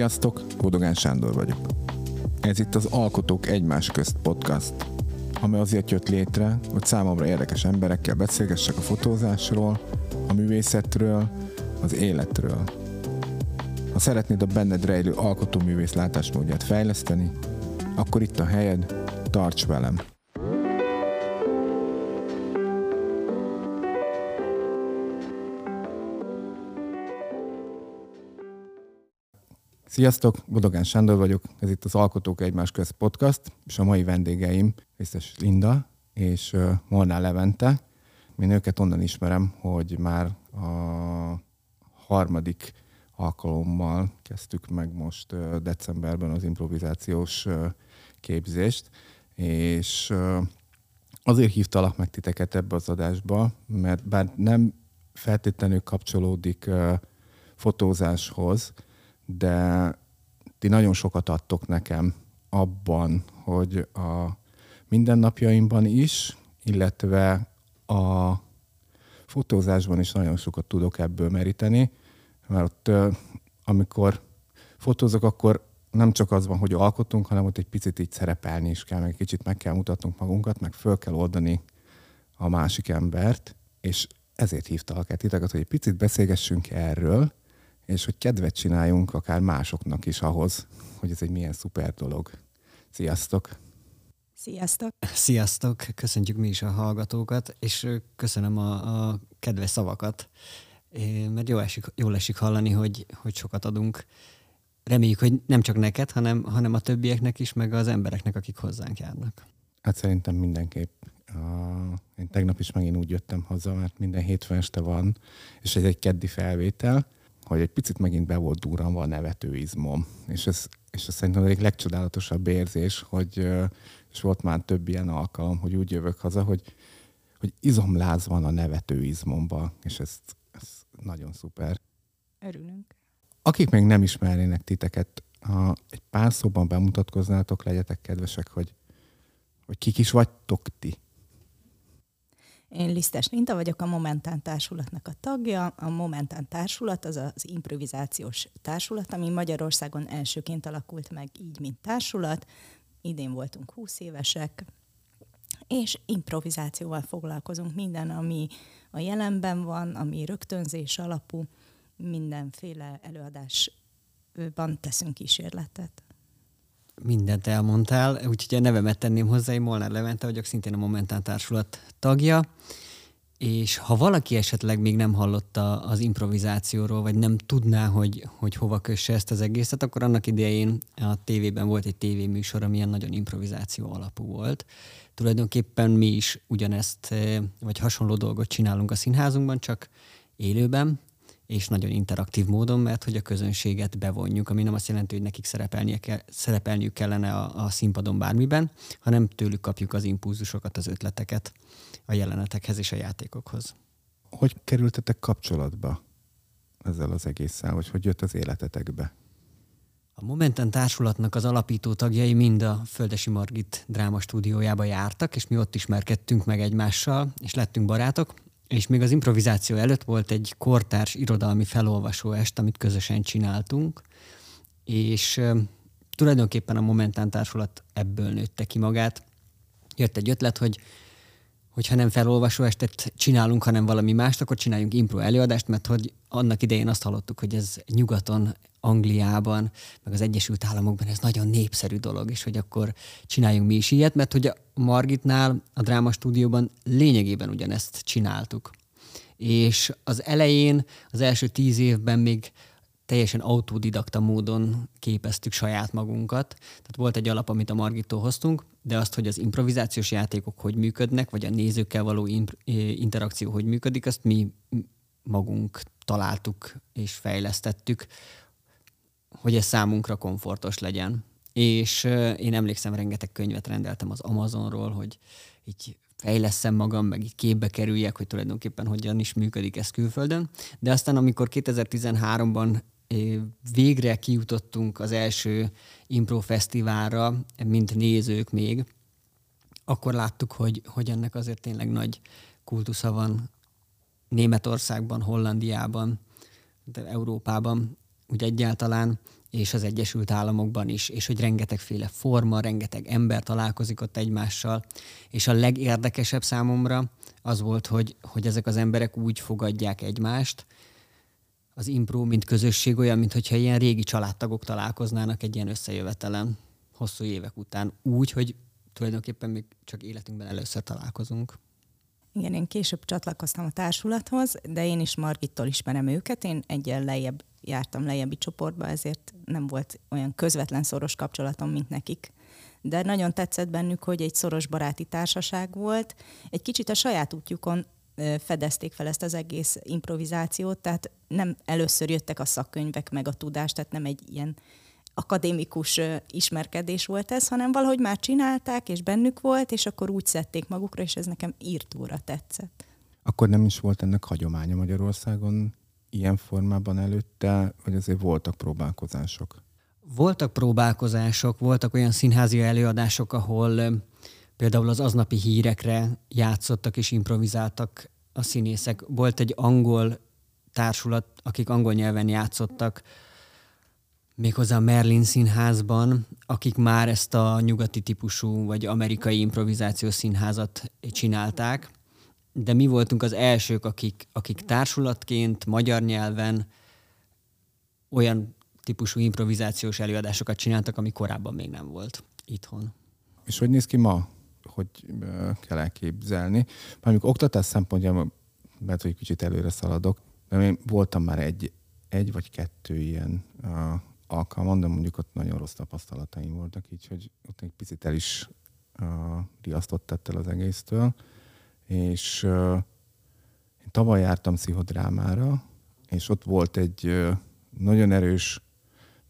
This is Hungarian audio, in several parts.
Sziasztok, Bodogán Sándor vagyok. Ez itt az Alkotók Egymás Közt podcast, ami azért jött létre, hogy számomra érdekes emberekkel beszélgessek a fotózásról, a művészetről, az életről. Ha szeretnéd a benned rejlő alkotóművész látásmódját fejleszteni, akkor itt a helyed, tarts velem! Sziasztok, Bodogán Sándor vagyok, ez itt az Alkotók Egymás Közt podcast, és a mai vendégeim Vészes Linda és Molnár Levente. Én őket onnan ismerem, hogy már a harmadik alkalommal kezdtük meg most decemberben az improvizációs képzést, és azért hívtalak meg titeket ebbe az adásba, mert bár nem feltétlenül kapcsolódik fotózáshoz, de ti nagyon sokat adtok nekem abban, hogy a mindennapjaimban is, illetve a fotózásban is nagyon sokat tudok ebből meríteni, mert ott, amikor fotózok, akkor nem csak az van, hogy alkotunk, hanem ott egy picit így szerepelni is kell, meg egy kicsit meg kell mutatnunk magunkat, meg föl kell oldani a másik embert, és ezért hívtalak el titeket, hogy egy picit beszélgessünk erről, és hogy kedvet csináljunk akár másoknak is ahhoz, hogy ez egy milyen szuper dolog. Sziasztok! Sziasztok! Sziasztok! Köszöntjük mi is a hallgatókat, és köszönöm a, a kedves szavakat, mert jó esik, jól esik hallani, hogy, hogy sokat adunk. Reméljük, hogy nem csak neked, hanem, hanem a többieknek is, meg az embereknek, akik hozzánk járnak. Hát szerintem mindenképp. Uh, én tegnap is megint úgy jöttem haza, mert minden hétfőn este van, és ez egy keddi felvétel, hogy egy picit megint be volt durranva a nevetőizmom. És ez, és ez szerintem egyik legcsodálatosabb érzés, hogy, és volt már több ilyen alkalom, hogy úgy jövök haza, hogy, hogy izomláz van a nevetőizmomba, és ez, ez nagyon szuper. Örülünk. Akik még nem ismernének titeket, ha egy pár szóban bemutatkoznátok, legyetek kedvesek, hogy, hogy kik is vagytok ti. Én Lisztes Linta vagyok, a Momentán Társulatnak a tagja. A Momentán Társulat az az improvizációs társulat, ami Magyarországon elsőként alakult meg így, mint társulat. Idén voltunk 20 évesek, és improvizációval foglalkozunk. Minden, ami a jelenben van, ami rögtönzés alapú, mindenféle előadásban teszünk kísérletet mindent elmondtál, úgyhogy a nevemet tenném hozzá, én Molnár Levente vagyok, szintén a Momentán Társulat tagja, és ha valaki esetleg még nem hallotta az improvizációról, vagy nem tudná, hogy, hogy hova kösse ezt az egészet, akkor annak idején a tévében volt egy tévéműsor, ami ilyen nagyon improvizáció alapú volt. Tulajdonképpen mi is ugyanezt, eh, vagy hasonló dolgot csinálunk a színházunkban, csak élőben, és nagyon interaktív módon, mert hogy a közönséget bevonjuk, ami nem azt jelenti, hogy nekik szerepelnie ke- szerepelniük kellene a, a színpadon bármiben, hanem tőlük kapjuk az impulzusokat, az ötleteket a jelenetekhez és a játékokhoz. Hogy kerültetek kapcsolatba ezzel az egésszel, vagy hogy jött az életetekbe? A Momenten társulatnak az alapító tagjai mind a Földesi Margit dráma stúdiójába jártak, és mi ott ismerkedtünk meg egymással, és lettünk barátok, és még az improvizáció előtt volt egy kortárs irodalmi felolvasó est, amit közösen csináltunk, és tulajdonképpen a Momentán Társulat ebből nőtte ki magát. Jött egy ötlet, hogy hogyha nem felolvasó estet csinálunk, hanem valami mást, akkor csináljunk impro előadást, mert hogy annak idején azt hallottuk, hogy ez nyugaton, Angliában, meg az Egyesült Államokban ez nagyon népszerű dolog, és hogy akkor csináljunk mi is ilyet, mert hogy a Margitnál, a dráma stúdióban lényegében ugyanezt csináltuk. És az elején, az első tíz évben még teljesen autodidakta módon képeztük saját magunkat. Tehát volt egy alap, amit a Margittól hoztunk, de azt, hogy az improvizációs játékok hogy működnek, vagy a nézőkkel való interakció hogy működik, azt mi magunk találtuk és fejlesztettük, hogy ez számunkra komfortos legyen. És én emlékszem, rengeteg könyvet rendeltem az Amazonról, hogy így fejleszem magam, meg így képbe kerüljek, hogy tulajdonképpen hogyan is működik ez külföldön. De aztán, amikor 2013-ban végre kijutottunk az első Impro Fesztiválra, mint nézők még, akkor láttuk, hogy, hogy ennek azért tényleg nagy kultusza van Németországban, Hollandiában, de Európában, úgy egyáltalán, és az Egyesült Államokban is, és hogy rengetegféle forma, rengeteg ember találkozik ott egymással, és a legérdekesebb számomra az volt, hogy, hogy ezek az emberek úgy fogadják egymást, az impro, mint közösség olyan, mintha ilyen régi családtagok találkoznának egy ilyen összejövetelen hosszú évek után, úgy, hogy tulajdonképpen még csak életünkben először találkozunk. Igen, én később csatlakoztam a társulathoz, de én is Margittól ismerem őket. Én egyen lejjebb jártam lejjebbi csoportba, ezért nem volt olyan közvetlen szoros kapcsolatom, mint nekik. De nagyon tetszett bennük, hogy egy szoros baráti társaság volt. Egy kicsit a saját útjukon fedezték fel ezt az egész improvizációt, tehát nem először jöttek a szakkönyvek meg a tudás, tehát nem egy ilyen akadémikus ismerkedés volt ez, hanem valahogy már csinálták, és bennük volt, és akkor úgy szedték magukra, és ez nekem írtóra tetszett. Akkor nem is volt ennek hagyománya Magyarországon ilyen formában előtte, vagy azért voltak próbálkozások? Voltak próbálkozások, voltak olyan színházi előadások, ahol például az aznapi hírekre játszottak és improvizáltak a színészek. Volt egy angol társulat, akik angol nyelven játszottak, méghozzá a Merlin színházban, akik már ezt a nyugati típusú vagy amerikai improvizációs színházat csinálták, de mi voltunk az elsők, akik, akik társulatként, magyar nyelven olyan típusú improvizációs előadásokat csináltak, ami korábban még nem volt itthon. És hogy néz ki ma? Hogy kell elképzelni? Mondjuk oktatás szempontjából, mert hogy kicsit előre szaladok, mert én voltam már egy, egy vagy kettő ilyen alkalmon, de mondjuk ott nagyon rossz tapasztalataim voltak, így hogy ott egy picit el is uh, riasztott el az egésztől. És uh, én tavaly jártam pszichodrámára, és ott volt egy uh, nagyon erős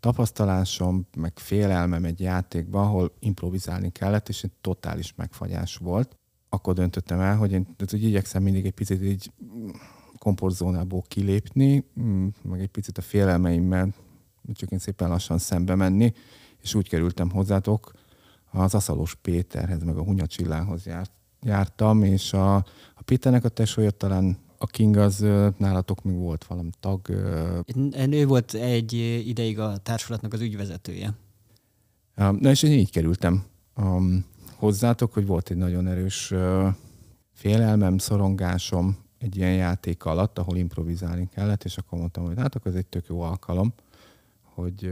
tapasztalásom, meg félelmem egy játékban, ahol improvizálni kellett, és egy totális megfagyás volt. Akkor döntöttem el, hogy én tehát, hogy igyekszem mindig egy picit így komfortzónából kilépni, meg egy picit a félelmeimmel csak én szépen lassan szembe menni, és úgy kerültem hozzátok, az Aszalos Péterhez, meg a Hunya Csillához járt, jártam, és a, a Péternek a tesója talán a King az nálatok még volt valami tag. Ő volt egy ideig a társulatnak az ügyvezetője. Na és én így kerültem um, hozzátok, hogy volt egy nagyon erős uh, félelmem, szorongásom egy ilyen játék alatt, ahol improvizálni kellett, és akkor mondtam, hogy hát akkor ez egy tök jó alkalom hogy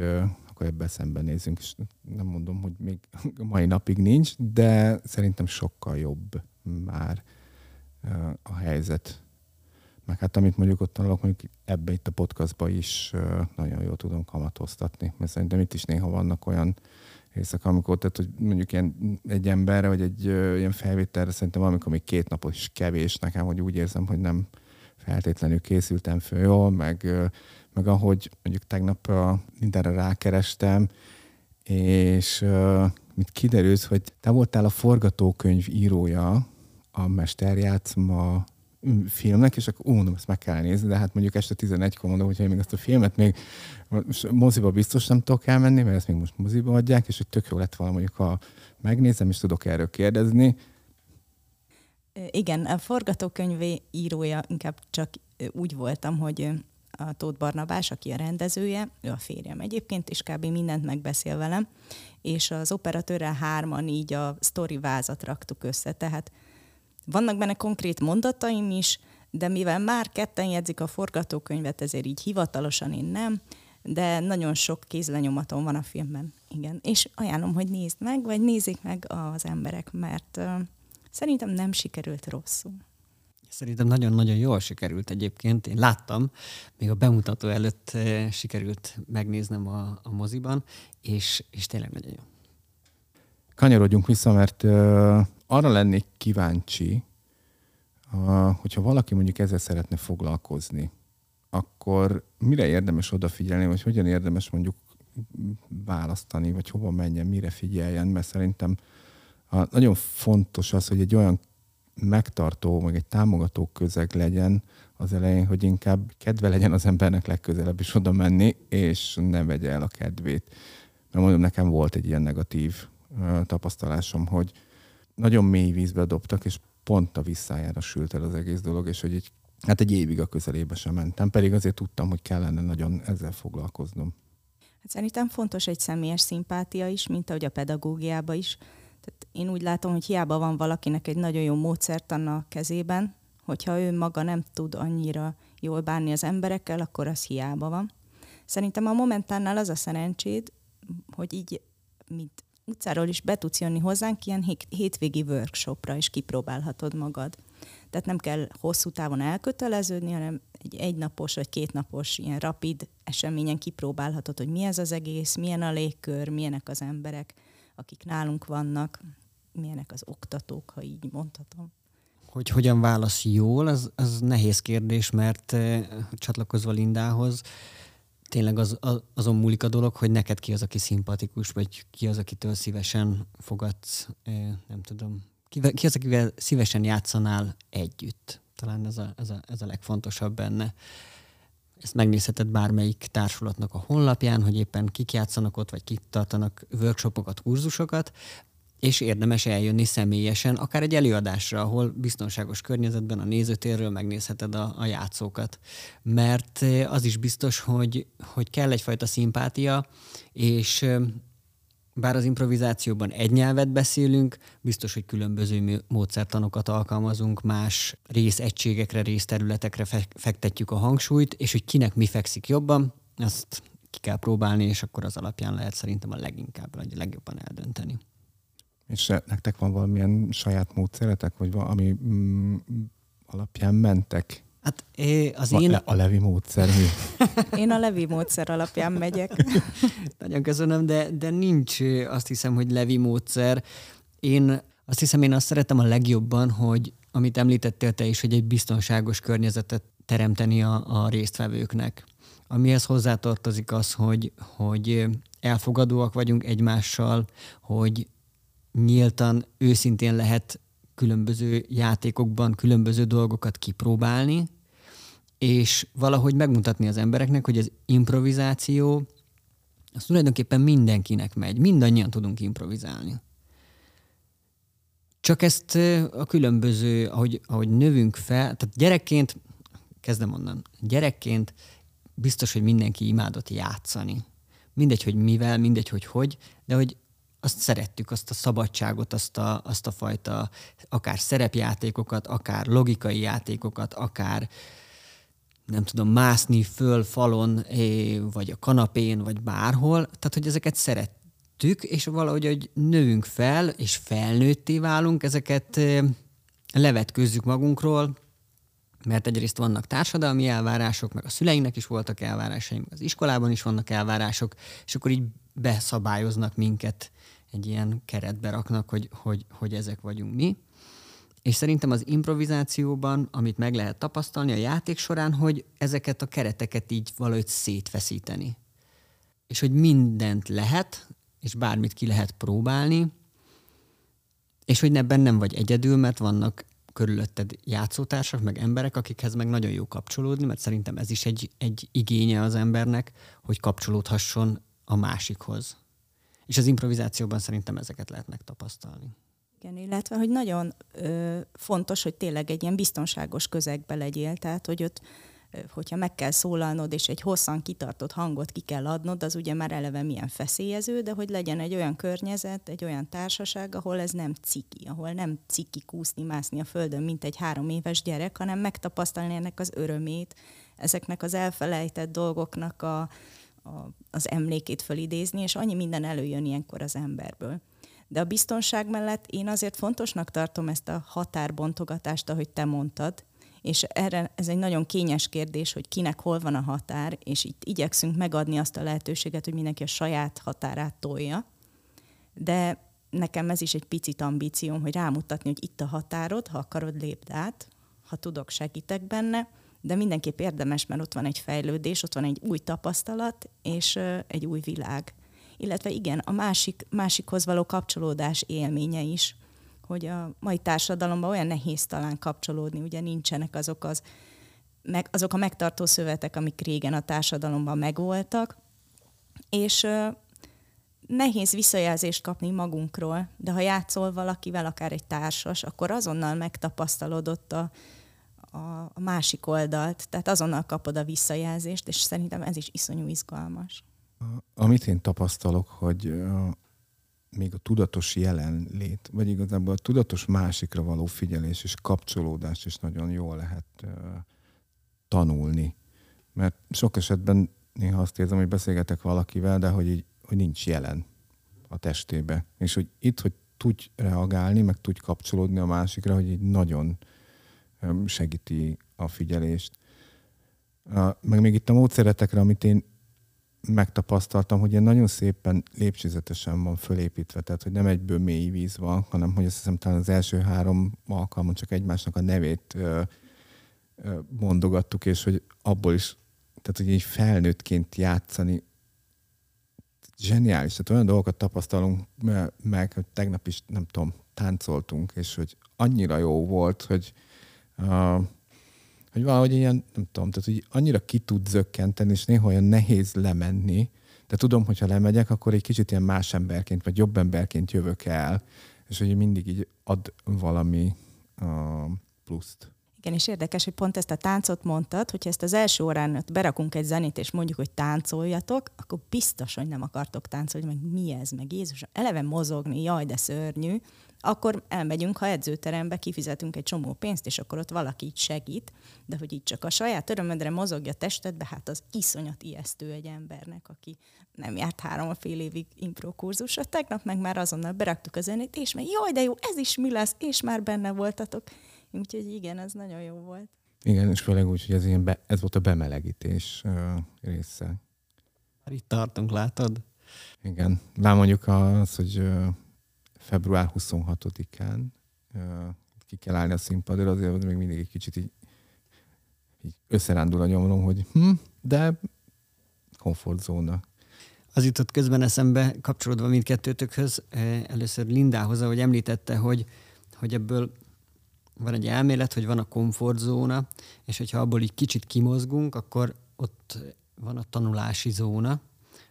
akkor ebben szembenézünk, és nem mondom, hogy még mai napig nincs, de szerintem sokkal jobb már a helyzet. Meg hát amit mondjuk ott tanulok, mondjuk ebbe itt a podcastba is nagyon jól tudom kamatoztatni, mert szerintem itt is néha vannak olyan részek, amikor, tehát, hogy mondjuk ilyen, egy emberre, vagy egy ilyen felvételre szerintem valamikor még két napot is kevés nekem, hogy úgy érzem, hogy nem feltétlenül készültem föl jól, meg meg ahogy mondjuk tegnap uh, mindenre rákerestem, és mit kiderült, hogy te voltál a forgatókönyv írója a Mesterjátszma mm, filmnek, és akkor mondom, ezt meg kell nézni, de hát mondjuk este 11-kor mondom, hogy én még ezt a filmet még moziba biztos nem tudok elmenni, mert ezt még most moziba adják, és hogy tök jó lett volna mondjuk, ha megnézem, és tudok erről kérdezni. Igen, a forgatókönyv írója inkább csak úgy voltam, hogy a Tóth Barnabás, aki a rendezője, ő a férjem egyébként, és kb. mindent megbeszél velem, és az operatőrrel hárman így a sztori vázat raktuk össze, tehát vannak benne konkrét mondataim is, de mivel már ketten jegyzik a forgatókönyvet, ezért így hivatalosan én nem, de nagyon sok kézlenyomatom van a filmben, igen. És ajánlom, hogy nézd meg, vagy nézzék meg az emberek, mert uh, szerintem nem sikerült rosszul. Szerintem nagyon-nagyon jól sikerült egyébként. Én láttam, még a bemutató előtt eh, sikerült megnéznem a, a moziban, és, és tényleg nagyon jó. Kanyarodjunk vissza, mert uh, arra lennék kíváncsi, uh, hogyha valaki mondjuk ezzel szeretne foglalkozni, akkor mire érdemes odafigyelni, vagy hogyan érdemes mondjuk választani, vagy hova menjen, mire figyeljen, mert szerintem uh, nagyon fontos az, hogy egy olyan megtartó, meg egy támogató közeg legyen az elején, hogy inkább kedve legyen az embernek legközelebb is oda menni, és ne vegye el a kedvét. Mert mondom, nekem volt egy ilyen negatív tapasztalásom, hogy nagyon mély vízbe dobtak, és pont a visszájára sült el az egész dolog, és hogy egy, hát egy évig a közelébe sem mentem, pedig azért tudtam, hogy kellene nagyon ezzel foglalkoznom. Szerintem fontos egy személyes szimpátia is, mint ahogy a pedagógiában is. Tehát én úgy látom, hogy hiába van valakinek egy nagyon jó módszert a kezében, hogyha ő maga nem tud annyira jól bánni az emberekkel, akkor az hiába van. Szerintem a momentánnál az a szerencséd, hogy így, mint utcáról is be tudsz jönni hozzánk ilyen hétvégi workshopra, és kipróbálhatod magad. Tehát nem kell hosszú távon elköteleződni, hanem egy egynapos vagy kétnapos ilyen rapid eseményen kipróbálhatod, hogy mi ez az egész, milyen a légkör, milyenek az emberek, akik nálunk vannak, milyenek az oktatók, ha így mondhatom. Hogy hogyan válasz jól, az, az nehéz kérdés, mert eh, csatlakozva Lindához, tényleg az, az, azon múlik a dolog, hogy neked ki az, aki szimpatikus, vagy ki az, akitől szívesen fogadsz, eh, nem tudom, ki, ki az, akivel szívesen játszanál együtt. Talán ez a, ez a, ez a legfontosabb benne. Ezt megnézheted bármelyik társulatnak a honlapján, hogy éppen kik játszanak ott, vagy kik tartanak workshopokat, kurzusokat, és érdemes eljönni személyesen, akár egy előadásra, ahol biztonságos környezetben a nézőtérről megnézheted a, a játszókat. Mert az is biztos, hogy, hogy kell egyfajta szimpátia, és bár az improvizációban egy nyelvet beszélünk, biztos, hogy különböző módszertanokat alkalmazunk, más részegységekre, részterületekre fektetjük a hangsúlyt, és hogy kinek mi fekszik jobban, azt ki kell próbálni, és akkor az alapján lehet szerintem a leginkább, vagy a legjobban eldönteni. És nektek van valamilyen saját módszeretek, vagy valami mm, alapján mentek? Hát az én... A Levi módszer mi? Én a Levi módszer alapján megyek. Nagyon köszönöm, de, de nincs azt hiszem, hogy Levi módszer. Én azt hiszem, én azt szeretem a legjobban, hogy amit említettél te is, hogy egy biztonságos környezetet teremteni a, a résztvevőknek. Amihez hozzátartozik az, hogy, hogy elfogadóak vagyunk egymással, hogy nyíltan, őszintén lehet különböző játékokban különböző dolgokat kipróbálni, és valahogy megmutatni az embereknek, hogy az improvizáció az tulajdonképpen mindenkinek megy. Mindannyian tudunk improvizálni. Csak ezt a különböző, ahogy, ahogy növünk fel, tehát gyerekként, kezdem onnan, gyerekként biztos, hogy mindenki imádott játszani. Mindegy, hogy mivel, mindegy, hogy hogy, de hogy azt szerettük, azt a szabadságot, azt a, azt a fajta akár szerepjátékokat, akár logikai játékokat, akár nem tudom, mászni föl falon, vagy a kanapén, vagy bárhol. Tehát, hogy ezeket szerettük, és valahogy, hogy nőünk fel, és felnőtté válunk, ezeket levetkőzzük magunkról, mert egyrészt vannak társadalmi elvárások, meg a szüleinknek is voltak elvárásai, meg az iskolában is vannak elvárások, és akkor így beszabályoznak minket egy ilyen keretbe raknak, hogy, hogy, hogy ezek vagyunk mi. És szerintem az improvizációban, amit meg lehet tapasztalni a játék során, hogy ezeket a kereteket így valahogy szétfeszíteni. És hogy mindent lehet, és bármit ki lehet próbálni, és hogy ebben nem vagy egyedül, mert vannak körülötted játszótársak, meg emberek, akikhez meg nagyon jó kapcsolódni, mert szerintem ez is egy, egy igénye az embernek, hogy kapcsolódhasson a másikhoz. És az improvizációban szerintem ezeket lehet megtapasztalni. Igen, illetve, hogy nagyon ö, fontos, hogy tényleg egy ilyen biztonságos közegbe legyél, tehát, hogy ott hogyha meg kell szólalnod, és egy hosszan kitartott hangot ki kell adnod, az ugye már eleve milyen feszélyező, de hogy legyen egy olyan környezet, egy olyan társaság, ahol ez nem ciki, ahol nem ciki kúszni, mászni a földön, mint egy három éves gyerek, hanem megtapasztalni ennek az örömét, ezeknek az elfelejtett dolgoknak a, a, az emlékét fölidézni, és annyi minden előjön ilyenkor az emberből. De a biztonság mellett én azért fontosnak tartom ezt a határbontogatást, ahogy te mondtad, és erre ez egy nagyon kényes kérdés, hogy kinek hol van a határ, és itt igyekszünk megadni azt a lehetőséget, hogy mindenki a saját határát tolja. De nekem ez is egy picit ambícióm, hogy rámutatni, hogy itt a határod, ha akarod, lépd át, ha tudok, segítek benne, de mindenképp érdemes, mert ott van egy fejlődés, ott van egy új tapasztalat, és egy új világ. Illetve igen, a másik, másikhoz való kapcsolódás élménye is, hogy a mai társadalomban olyan nehéz talán kapcsolódni, ugye nincsenek azok, az, meg, azok a megtartó szövetek, amik régen a társadalomban megvoltak, és nehéz visszajelzést kapni magunkról, de ha játszol valakivel, akár egy társas, akkor azonnal megtapasztalod ott a, a, a másik oldalt, tehát azonnal kapod a visszajelzést, és szerintem ez is iszonyú izgalmas. Amit én tapasztalok, hogy még a tudatos jelenlét, vagy igazából a tudatos másikra való figyelés és kapcsolódás is nagyon jól lehet tanulni. Mert sok esetben néha azt érzem, hogy beszélgetek valakivel, de hogy, így, hogy nincs jelen a testébe. És hogy itt, hogy tudj reagálni, meg tudj kapcsolódni a másikra, hogy így nagyon segíti a figyelést. Meg még itt a módszeretekre, amit én megtapasztaltam, hogy ilyen nagyon szépen lépcsőzetesen van fölépítve, tehát hogy nem egyből mély víz van, hanem hogy azt hiszem talán az első három alkalmon csak egymásnak a nevét mondogattuk, és hogy abból is, tehát hogy így felnőttként játszani zseniális, tehát olyan dolgokat tapasztalunk meg, hogy tegnap is, nem tudom, táncoltunk, és hogy annyira jó volt, hogy hogy valahogy ilyen, nem tudom, tehát hogy annyira ki tud zökkenteni, és néha olyan nehéz lemenni, de tudom, hogyha lemegyek, akkor egy kicsit ilyen más emberként, vagy jobb emberként jövök el, és hogy mindig így ad valami uh, pluszt. Igen, és érdekes, hogy pont ezt a táncot mondtad, hogyha ezt az első órán berakunk egy zenét, és mondjuk, hogy táncoljatok, akkor biztos, hogy nem akartok táncolni, meg mi ez, meg Jézus, eleve mozogni, jaj, de szörnyű, akkor elmegyünk, ha edzőterembe kifizetünk egy csomó pénzt, és akkor ott valaki így segít, de hogy így csak a saját örömödre mozogja testedbe, hát az iszonyat ijesztő egy embernek, aki nem járt három a fél évig impro kurzusra. Tegnap meg már azonnal beraktuk a zenét, és meg jaj, de jó, ez is mi lesz, és már benne voltatok. Úgyhogy igen, ez nagyon jó volt. Igen, és főleg úgy, hogy ez, ilyen be, ez volt a bemelegítés uh, része. Már itt tartunk, látod? Igen. Már mondjuk az, hogy uh, február 26-án uh, ki kell állni a színpadra, azért még mindig egy kicsit így, így összerándul a nyomlom, hogy hm, de komfortzóna. Az jutott közben eszembe, kapcsolódva mindkettőtökhöz, először Lindához, ahogy említette, hogy, hogy ebből van egy elmélet, hogy van a komfortzóna, és hogyha abból így kicsit kimozgunk, akkor ott van a tanulási zóna,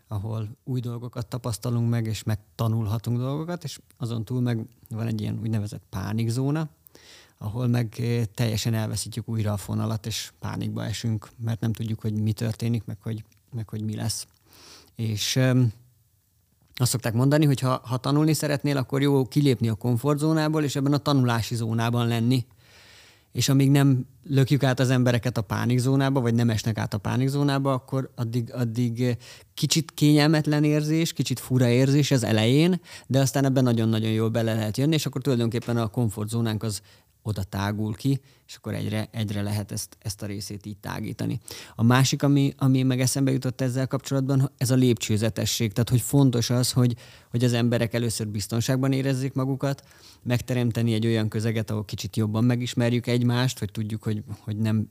ahol új dolgokat tapasztalunk meg, és megtanulhatunk dolgokat, és azon túl meg van egy ilyen úgynevezett pánikzóna, ahol meg eh, teljesen elveszítjük újra a fonalat, és pánikba esünk, mert nem tudjuk, hogy mi történik, meg hogy, meg hogy mi lesz. És um, azt szokták mondani, hogy ha, ha tanulni szeretnél, akkor jó kilépni a komfortzónából, és ebben a tanulási zónában lenni. És amíg nem lökjük át az embereket a pánikzónába, vagy nem esnek át a pánikzónába, akkor addig, addig kicsit kényelmetlen érzés, kicsit fura érzés az elején, de aztán ebben nagyon-nagyon jól bele lehet jönni, és akkor tulajdonképpen a komfortzónánk az oda tágul ki, és akkor egyre, egyre lehet ezt, ezt a részét így tágítani. A másik, ami, ami meg eszembe jutott ezzel kapcsolatban, ez a lépcsőzetesség. Tehát, hogy fontos az, hogy, hogy az emberek először biztonságban érezzék magukat, megteremteni egy olyan közeget, ahol kicsit jobban megismerjük egymást, hogy tudjuk, hogy, hogy nem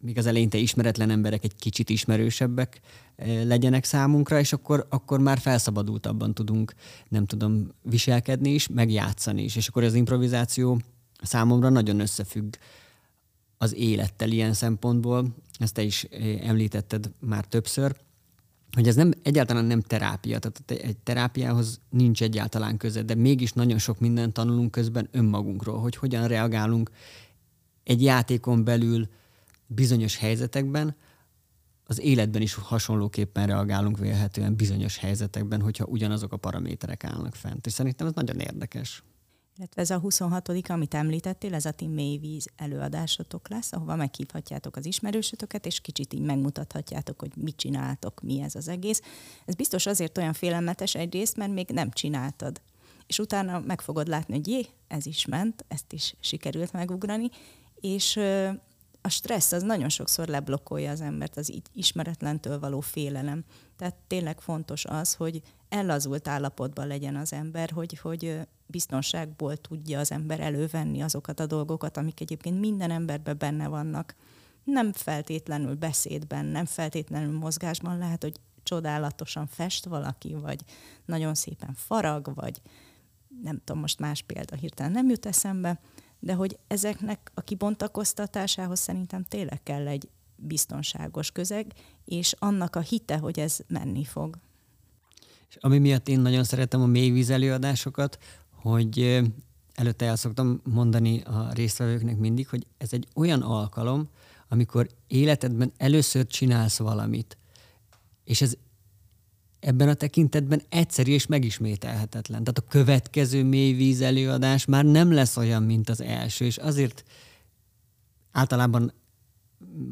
míg az eleinte ismeretlen emberek egy kicsit ismerősebbek eh, legyenek számunkra, és akkor, akkor már felszabadultabban tudunk, nem tudom, viselkedni is, megjátszani is. És akkor az improvizáció számomra nagyon összefügg az élettel ilyen szempontból, ezt te is eh, említetted már többször, hogy ez nem, egyáltalán nem terápia, tehát egy terápiához nincs egyáltalán köze, de mégis nagyon sok mindent tanulunk közben önmagunkról, hogy hogyan reagálunk egy játékon belül bizonyos helyzetekben, az életben is hasonlóképpen reagálunk vélhetően bizonyos helyzetekben, hogyha ugyanazok a paraméterek állnak fent. És szerintem ez nagyon érdekes. Illetve ez a 26 amit említettél, ez a ti mélyvíz előadásotok lesz, ahova meghívhatjátok az ismerősötöket, és kicsit így megmutathatjátok, hogy mit csináltok, mi ez az egész. Ez biztos azért olyan félelmetes egyrészt, mert még nem csináltad. És utána meg fogod látni, hogy jé, ez is ment, ezt is sikerült megugrani, és a stressz az nagyon sokszor leblokkolja az embert, az ismeretlentől való félelem. Tehát tényleg fontos az, hogy ellazult állapotban legyen az ember, hogy, hogy biztonságból tudja az ember elővenni azokat a dolgokat, amik egyébként minden emberben benne vannak. Nem feltétlenül beszédben, nem feltétlenül mozgásban lehet, hogy csodálatosan fest valaki, vagy nagyon szépen farag, vagy nem tudom, most más példa hirtelen nem jut eszembe, de hogy ezeknek a kibontakoztatásához szerintem tényleg kell egy biztonságos közeg, és annak a hite, hogy ez menni fog. És ami miatt én nagyon szeretem a mélyvíz előadásokat, hogy előtte el szoktam mondani a résztvevőknek mindig, hogy ez egy olyan alkalom, amikor életedben először csinálsz valamit, és ez ebben a tekintetben egyszerű és megismételhetetlen. Tehát a következő mélyvíz előadás már nem lesz olyan, mint az első, és azért általában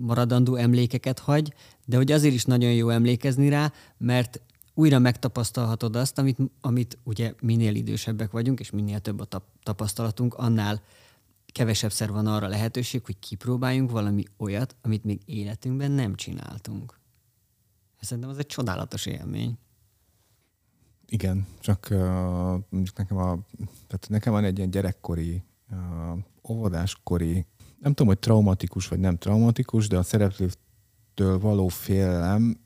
maradandó emlékeket hagy, de hogy azért is nagyon jó emlékezni rá, mert újra megtapasztalhatod azt, amit, amit ugye minél idősebbek vagyunk, és minél több a tapasztalatunk, annál kevesebbszer van arra lehetőség, hogy kipróbáljunk valami olyat, amit még életünkben nem csináltunk. Szerintem az egy csodálatos élmény. Igen, csak uh, mondjuk nekem, a, tehát nekem van egy ilyen gyerekkori, uh, óvodáskori, nem tudom, hogy traumatikus vagy nem traumatikus, de a szereplőtől való félelem,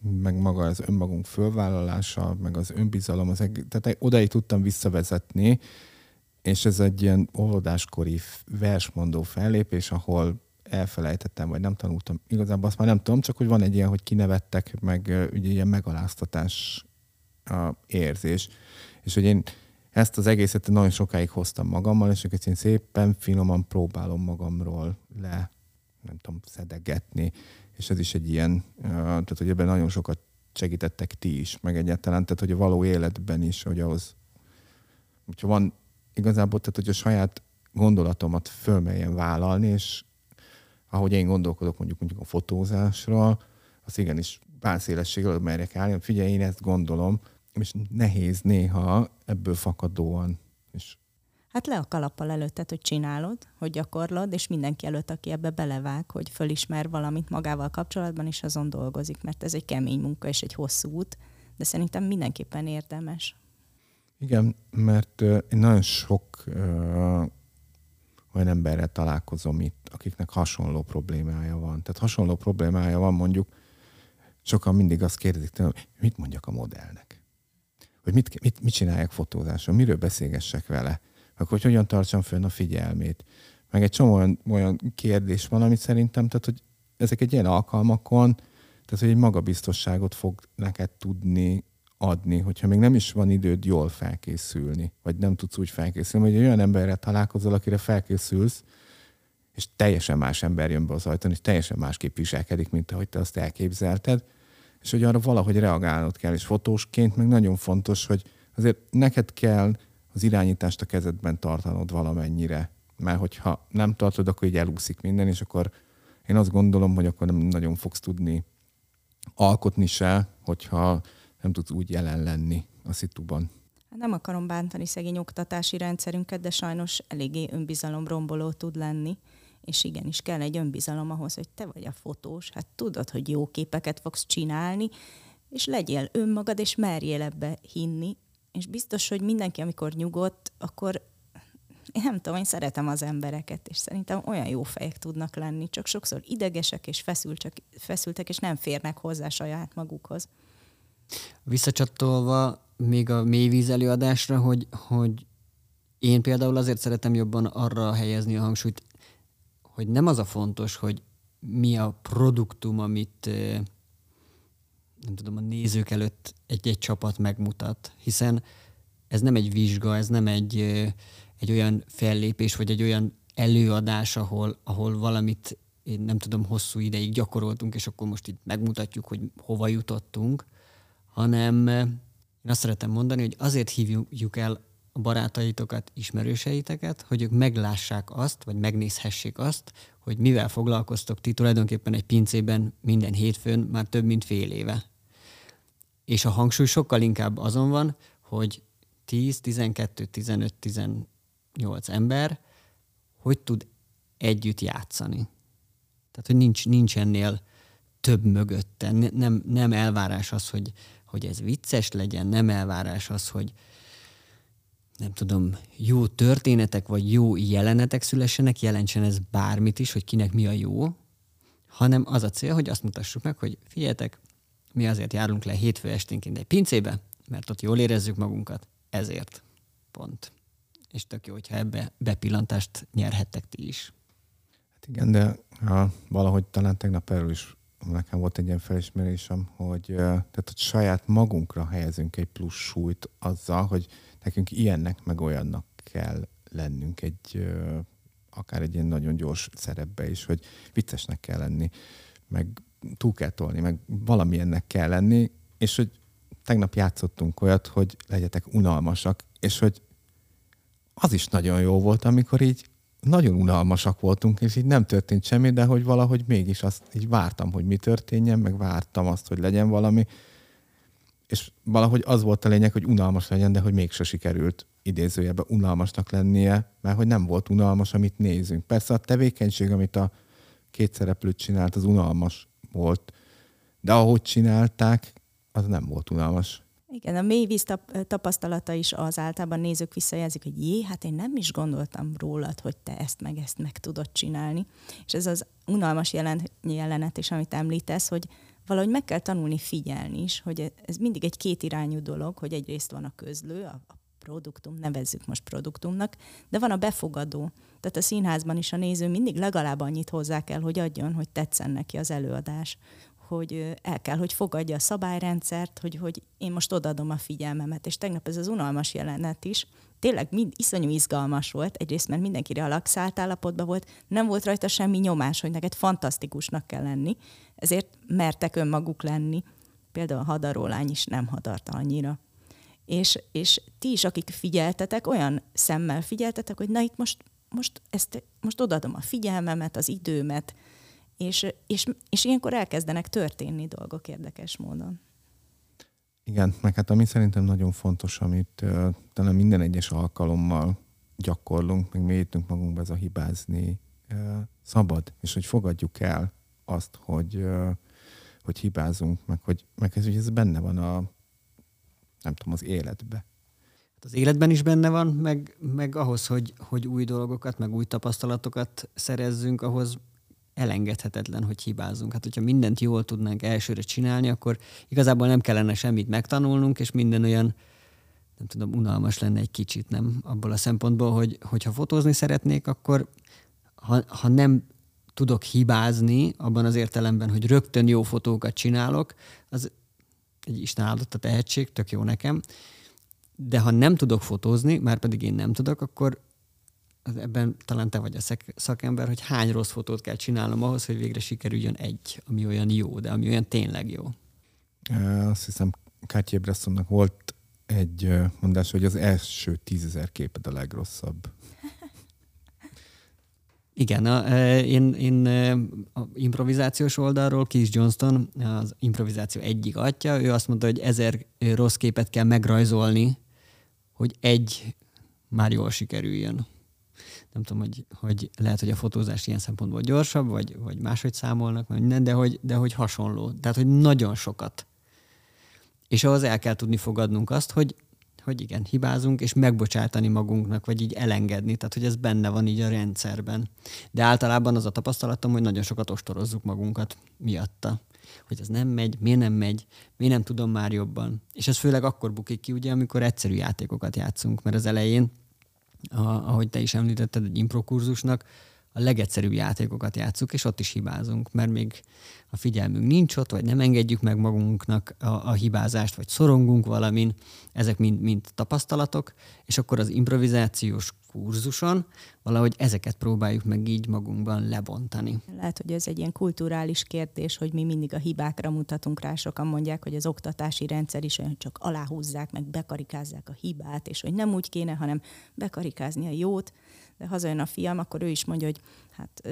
meg maga az önmagunk fölvállalása, meg az önbizalom, az, tehát odaig tudtam visszavezetni, és ez egy ilyen óvodáskori versmondó fellépés, ahol elfelejtettem, vagy nem tanultam. Igazából azt már nem tudom, csak hogy van egy ilyen, hogy kinevettek, meg ugye ilyen megaláztatás a érzés. És hogy én ezt az egészet nagyon sokáig hoztam magammal, és akkor én szépen, finoman próbálom magamról le, nem tudom, szedegetni, és ez is egy ilyen, tehát hogy ebben nagyon sokat segítettek ti is, meg egyáltalán, tehát hogy a való életben is, hogy ahhoz, hogyha van igazából, tehát hogy a saját gondolatomat fölmeljen vállalni, és ahogy én gondolkodok mondjuk, mondjuk a fotózásról, az igenis bánszélességről merjek állni, figyelj, én ezt gondolom, és nehéz néha ebből fakadóan. És Hát le a kalappal előtted, hogy csinálod, hogy gyakorlod, és mindenki előtt, aki ebbe belevág, hogy fölismer valamit magával kapcsolatban, és azon dolgozik, mert ez egy kemény munka és egy hosszú út, de szerintem mindenképpen érdemes. Igen, mert én nagyon sok olyan emberrel találkozom itt, akiknek hasonló problémája van. Tehát hasonló problémája van mondjuk, sokan mindig azt kérdezik hogy mit mondjak a modellnek? Hogy mit, mit, mit csináljak fotózáson, miről beszélgessek vele, akkor hogy hogyan tartsam fönn a figyelmét. Meg egy csomó olyan, olyan kérdés van, amit szerintem, tehát hogy ezek egy ilyen alkalmakon, tehát hogy egy magabiztosságot fog neked tudni adni, hogyha még nem is van időd jól felkészülni, vagy nem tudsz úgy felkészülni, hogy olyan emberrel találkozol, akire felkészülsz, és teljesen más ember jön be az ajtón, és teljesen másképp viselkedik, mint ahogy te azt elképzelted, és hogy arra valahogy reagálnod kell, és fotósként meg nagyon fontos, hogy azért neked kell az irányítást a kezedben tartanod valamennyire, mert hogyha nem tartod, akkor így elúszik minden, és akkor én azt gondolom, hogy akkor nem nagyon fogsz tudni alkotni se, hogyha nem tudsz úgy jelen lenni a szituban. Hát nem akarom bántani szegény oktatási rendszerünket, de sajnos eléggé önbizalomromboló tud lenni. És igenis kell egy önbizalom ahhoz, hogy te vagy a fotós, hát tudod, hogy jó képeket fogsz csinálni, és legyél önmagad, és merjél ebbe hinni. És biztos, hogy mindenki, amikor nyugodt, akkor én nem tudom, én szeretem az embereket, és szerintem olyan jó fejek tudnak lenni, csak sokszor idegesek és feszültek, feszültek és nem férnek hozzá saját magukhoz. Visszacsatolva még a mélyvíz előadásra, hogy, hogy én például azért szeretem jobban arra helyezni a hangsúlyt, hogy nem az a fontos, hogy mi a produktum, amit nem tudom, a nézők előtt egy-egy csapat megmutat, hiszen ez nem egy vizsga, ez nem egy, egy olyan fellépés, vagy egy olyan előadás, ahol, ahol valamit én nem tudom, hosszú ideig gyakoroltunk, és akkor most itt megmutatjuk, hogy hova jutottunk, hanem eh, én azt szeretem mondani, hogy azért hívjuk el a barátaitokat, ismerőseiteket, hogy ők meglássák azt, vagy megnézhessék azt, hogy mivel foglalkoztok ti tulajdonképpen egy pincében minden hétfőn már több mint fél éve. És a hangsúly sokkal inkább azon van, hogy 10, 12, 15, 18 ember hogy tud együtt játszani. Tehát, hogy nincs, nincs ennél több mögötte. Nem, nem elvárás az, hogy hogy ez vicces legyen, nem elvárás az, hogy nem tudom, jó történetek vagy jó jelenetek szülessenek, jelentsen ez bármit is, hogy kinek mi a jó, hanem az a cél, hogy azt mutassuk meg, hogy figyeljetek, mi azért járunk le hétfő esténként egy pincébe, mert ott jól érezzük magunkat, ezért. Pont. És tök jó, hogyha ebbe bepillantást nyerhettek ti is. Hát igen, de ha valahogy talán tegnap erről is nekem volt egy ilyen felismerésem, hogy, tehát, hogy saját magunkra helyezünk egy plusz súlyt azzal, hogy nekünk ilyennek meg olyannak kell lennünk egy akár egy ilyen nagyon gyors szerepbe is, hogy viccesnek kell lenni, meg túl kell tolni, meg valamilyennek kell lenni, és hogy tegnap játszottunk olyat, hogy legyetek unalmasak, és hogy az is nagyon jó volt, amikor így nagyon unalmasak voltunk, és így nem történt semmi, de hogy valahogy mégis azt így vártam, hogy mi történjen, meg vártam azt, hogy legyen valami, és valahogy az volt a lényeg, hogy unalmas legyen, de hogy mégse sikerült idézőjelben unalmasnak lennie, mert hogy nem volt unalmas, amit nézünk. Persze a tevékenység, amit a két szereplőt csinált, az unalmas volt, de ahogy csinálták, az nem volt unalmas. Igen, a mély víz tapasztalata is az általában nézők visszajelzik, hogy jé, hát én nem is gondoltam rólad, hogy te ezt meg ezt meg tudod csinálni. És ez az unalmas jelen, jelenet is, amit említesz, hogy valahogy meg kell tanulni figyelni is, hogy ez mindig egy kétirányú dolog, hogy egyrészt van a közlő, a, a produktum, nevezzük most produktumnak, de van a befogadó. Tehát a színházban is a néző mindig legalább annyit hozzá kell, hogy adjon, hogy tetszen neki az előadás hogy el kell, hogy fogadja a szabályrendszert, hogy, hogy én most odaadom a figyelmemet. És tegnap ez az unalmas jelenet is, tényleg mind iszonyú izgalmas volt, egyrészt mert mindenki relaxált állapotban volt, nem volt rajta semmi nyomás, hogy neked fantasztikusnak kell lenni, ezért mertek önmaguk lenni. Például a hadarólány is nem hadarta annyira. És, és ti is, akik figyeltetek, olyan szemmel figyeltetek, hogy na itt most, most, ezt, most odaadom a figyelmemet, az időmet, és, és, és ilyenkor elkezdenek történni dolgok érdekes módon. Igen, meg hát ami szerintem nagyon fontos, amit uh, talán minden egyes alkalommal gyakorlunk, meg mélyítünk magunkba, ez a hibázni uh, szabad, és hogy fogadjuk el azt, hogy, uh, hogy hibázunk, meg hogy meg ez, hogy ez benne van a, nem tudom, az életbe. Hát az életben is benne van, meg, meg ahhoz, hogy, hogy új dolgokat, meg új tapasztalatokat szerezzünk, ahhoz elengedhetetlen, hogy hibázunk. Hát, hogyha mindent jól tudnánk elsőre csinálni, akkor igazából nem kellene semmit megtanulnunk, és minden olyan, nem tudom, unalmas lenne egy kicsit, nem? Abból a szempontból, hogy hogyha fotózni szeretnék, akkor ha, ha nem tudok hibázni, abban az értelemben, hogy rögtön jó fotókat csinálok, az egy Isten áldott a tehetség, tök jó nekem, de ha nem tudok fotózni, már pedig én nem tudok, akkor ebben talán te vagy a szakember, hogy hány rossz fotót kell csinálnom ahhoz, hogy végre sikerüljön egy, ami olyan jó, de ami olyan tényleg jó. Azt hiszem, Kátyi Bressonnak volt egy mondás, hogy az első tízezer képed a legrosszabb. Igen, a, én, én a improvizációs oldalról Keith Johnston, az improvizáció egyik atya, ő azt mondta, hogy ezer rossz képet kell megrajzolni, hogy egy már jól sikerüljön nem tudom, hogy, hogy lehet, hogy a fotózás ilyen szempontból gyorsabb, vagy, vagy máshogy számolnak, vagy minden, de hogy, de hogy hasonló. Tehát, hogy nagyon sokat. És ahhoz el kell tudni fogadnunk azt, hogy, hogy igen, hibázunk, és megbocsátani magunknak, vagy így elengedni, tehát hogy ez benne van így a rendszerben. De általában az a tapasztalatom, hogy nagyon sokat ostorozzuk magunkat miatta. Hogy ez nem megy, miért nem megy, miért nem tudom már jobban. És ez főleg akkor bukik ki, ugye, amikor egyszerű játékokat játszunk, mert az elején a, ahogy te is említetted, egy improkurzusnak a legegyszerűbb játékokat játszunk, és ott is hibázunk, mert még a figyelmünk nincs ott, vagy nem engedjük meg magunknak a, a hibázást, vagy szorongunk valamin, ezek mind, mind tapasztalatok, és akkor az improvizációs kurzuson valahogy ezeket próbáljuk meg így magunkban lebontani. Lehet, hogy ez egy ilyen kulturális kérdés, hogy mi mindig a hibákra mutatunk rá. Sokan mondják, hogy az oktatási rendszer is olyan, hogy csak aláhúzzák, meg bekarikázzák a hibát, és hogy nem úgy kéne, hanem bekarikázni a jót. De hazajön a fiam, akkor ő is mondja, hogy hát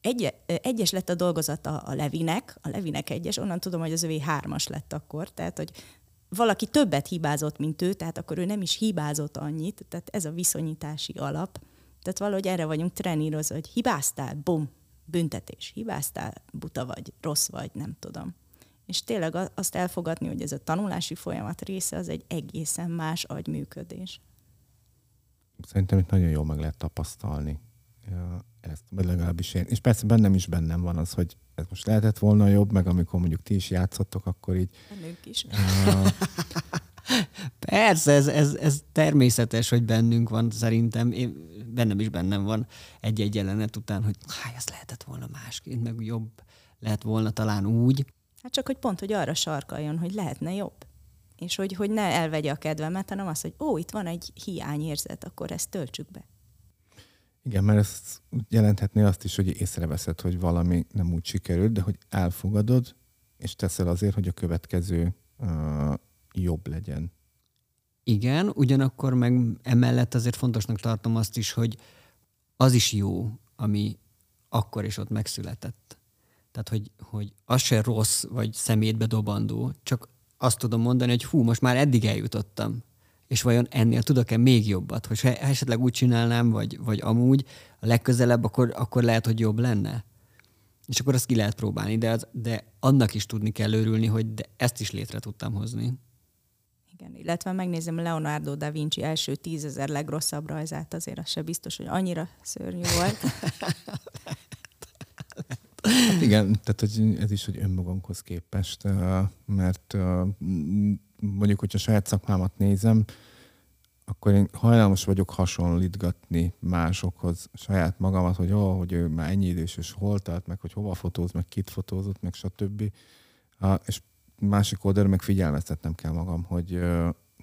egy, egyes lett a dolgozata a Levinek, a Levinek egyes, onnan tudom, hogy az övé hármas lett akkor, tehát hogy valaki többet hibázott, mint ő, tehát akkor ő nem is hibázott annyit, tehát ez a viszonyítási alap. Tehát valahogy erre vagyunk trenírozva, hogy hibáztál, bum, büntetés, hibáztál, buta vagy, rossz vagy, nem tudom. És tényleg azt elfogadni, hogy ez a tanulási folyamat része, az egy egészen más agyműködés. Szerintem itt nagyon jól meg lehet tapasztalni ezt, vagy legalábbis én. És persze bennem is bennem van az, hogy ez most lehetett volna jobb, meg amikor mondjuk ti is játszottok, akkor így... Bennünk is. Uh, Persze, ez, ez, ez természetes, hogy bennünk van, szerintem. Én, bennem is bennem van egy-egy jelenet után, hogy hát ez lehetett volna másként, meg jobb lehet volna talán úgy. Hát csak, hogy pont, hogy arra sarkaljon, hogy lehetne jobb. És hogy, hogy ne elvegye a kedvemet, hanem az, hogy ó, itt van egy hiányérzet, akkor ezt töltsük be. Igen, mert ez jelenthetné azt is, hogy észreveszed, hogy valami nem úgy sikerült, de hogy elfogadod, és teszel azért, hogy a következő uh, jobb legyen. Igen, ugyanakkor meg emellett azért fontosnak tartom azt is, hogy az is jó, ami akkor is ott megszületett. Tehát, hogy, hogy az se rossz, vagy szemétbe dobandó, csak azt tudom mondani, hogy hú, most már eddig eljutottam, és vajon ennél tudok-e még jobbat? Hogy ha esetleg úgy csinálnám, vagy, vagy amúgy, a legközelebb, akkor, akkor lehet, hogy jobb lenne. És akkor azt ki lehet próbálni, de, az, de annak is tudni kell örülni, hogy de ezt is létre tudtam hozni. Igen, illetve megnézem Leonardo da Vinci első tízezer legrosszabb rajzát, azért az se biztos, hogy annyira szörnyű volt. Hát igen, tehát hogy ez is, hogy önmagunkhoz képest, mert mondjuk, hogyha saját szakmámat nézem, akkor én hajlamos vagyok hasonlítgatni másokhoz saját magamat, hogy ó, hogy ő már ennyi idős, és hol tart, meg hogy hova fotóz, meg kit fotózott, meg stb. És másik oldalra meg figyelmeztetnem kell magam, hogy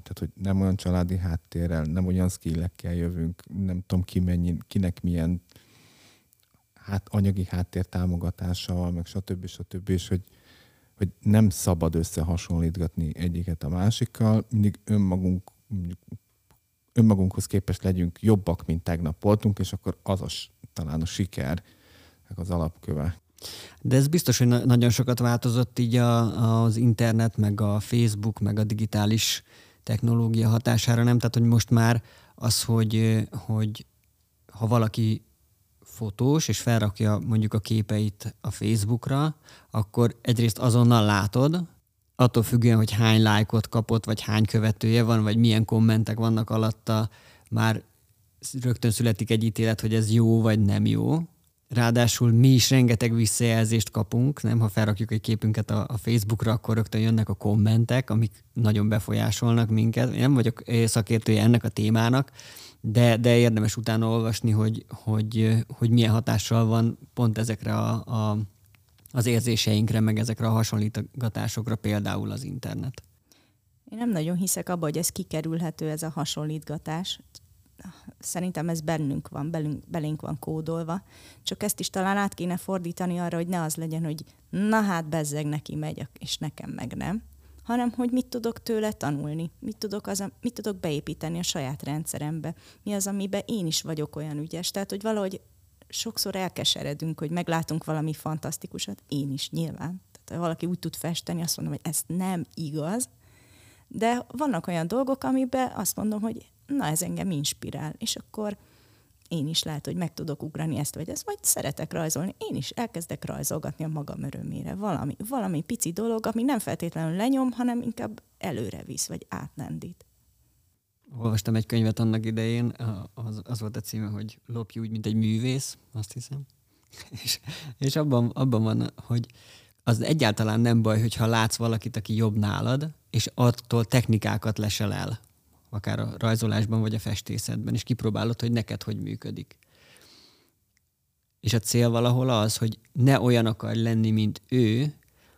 tehát, hogy nem olyan családi háttérrel, nem olyan skillekkel jövünk, nem tudom ki mennyi, kinek milyen hát, anyagi háttér támogatással, meg stb. stb. És hogy, hogy nem szabad összehasonlítgatni egyiket a másikkal, mindig önmagunk, önmagunkhoz képest legyünk jobbak, mint tegnap voltunk, és akkor az a, talán a siker, az alapköve. De ez biztos, hogy na- nagyon sokat változott így a, az internet, meg a Facebook, meg a digitális technológia hatására, nem? Tehát, hogy most már az, hogy, hogy ha valaki fotós, és felrakja mondjuk a képeit a Facebookra, akkor egyrészt azonnal látod, attól függően, hogy hány lájkot kapott, vagy hány követője van, vagy milyen kommentek vannak alatta, már rögtön születik egy ítélet, hogy ez jó, vagy nem jó. Ráadásul mi is rengeteg visszajelzést kapunk, nem? Ha felrakjuk egy képünket a, a Facebookra, akkor rögtön jönnek a kommentek, amik nagyon befolyásolnak minket. Én nem vagyok szakértője ennek a témának, de, de érdemes utána olvasni, hogy, hogy, hogy milyen hatással van pont ezekre a, a, az érzéseinkre, meg ezekre a hasonlítgatásokra, például az internet. Én nem nagyon hiszek abba, hogy ez kikerülhető, ez a hasonlítgatás szerintem ez bennünk van, belünk, belénk van kódolva, csak ezt is talán át kéne fordítani arra, hogy ne az legyen, hogy na hát bezzeg neki megy, és nekem meg nem, hanem hogy mit tudok tőle tanulni, mit tudok, az, mit tudok beépíteni a saját rendszerembe, mi az, amiben én is vagyok olyan ügyes. Tehát, hogy valahogy sokszor elkeseredünk, hogy meglátunk valami fantasztikusat, én is nyilván. Tehát, ha valaki úgy tud festeni, azt mondom, hogy ez nem igaz, de vannak olyan dolgok, amiben azt mondom, hogy na ez engem inspirál, és akkor én is lehet, hogy meg tudok ugrani ezt vagy ezt, vagy szeretek rajzolni, én is elkezdek rajzolgatni a magam örömére. Valami, valami pici dolog, ami nem feltétlenül lenyom, hanem inkább előre visz, vagy átlendít. Olvastam egy könyvet annak idején, az, az volt a címe, hogy lopj úgy, mint egy művész, azt hiszem. és, és abban, abban van, hogy az egyáltalán nem baj, hogyha látsz valakit, aki jobb nálad, és attól technikákat lesel el akár a rajzolásban vagy a festészetben, és kipróbálod, hogy neked hogy működik. És a cél valahol az, hogy ne olyan akarj lenni, mint ő,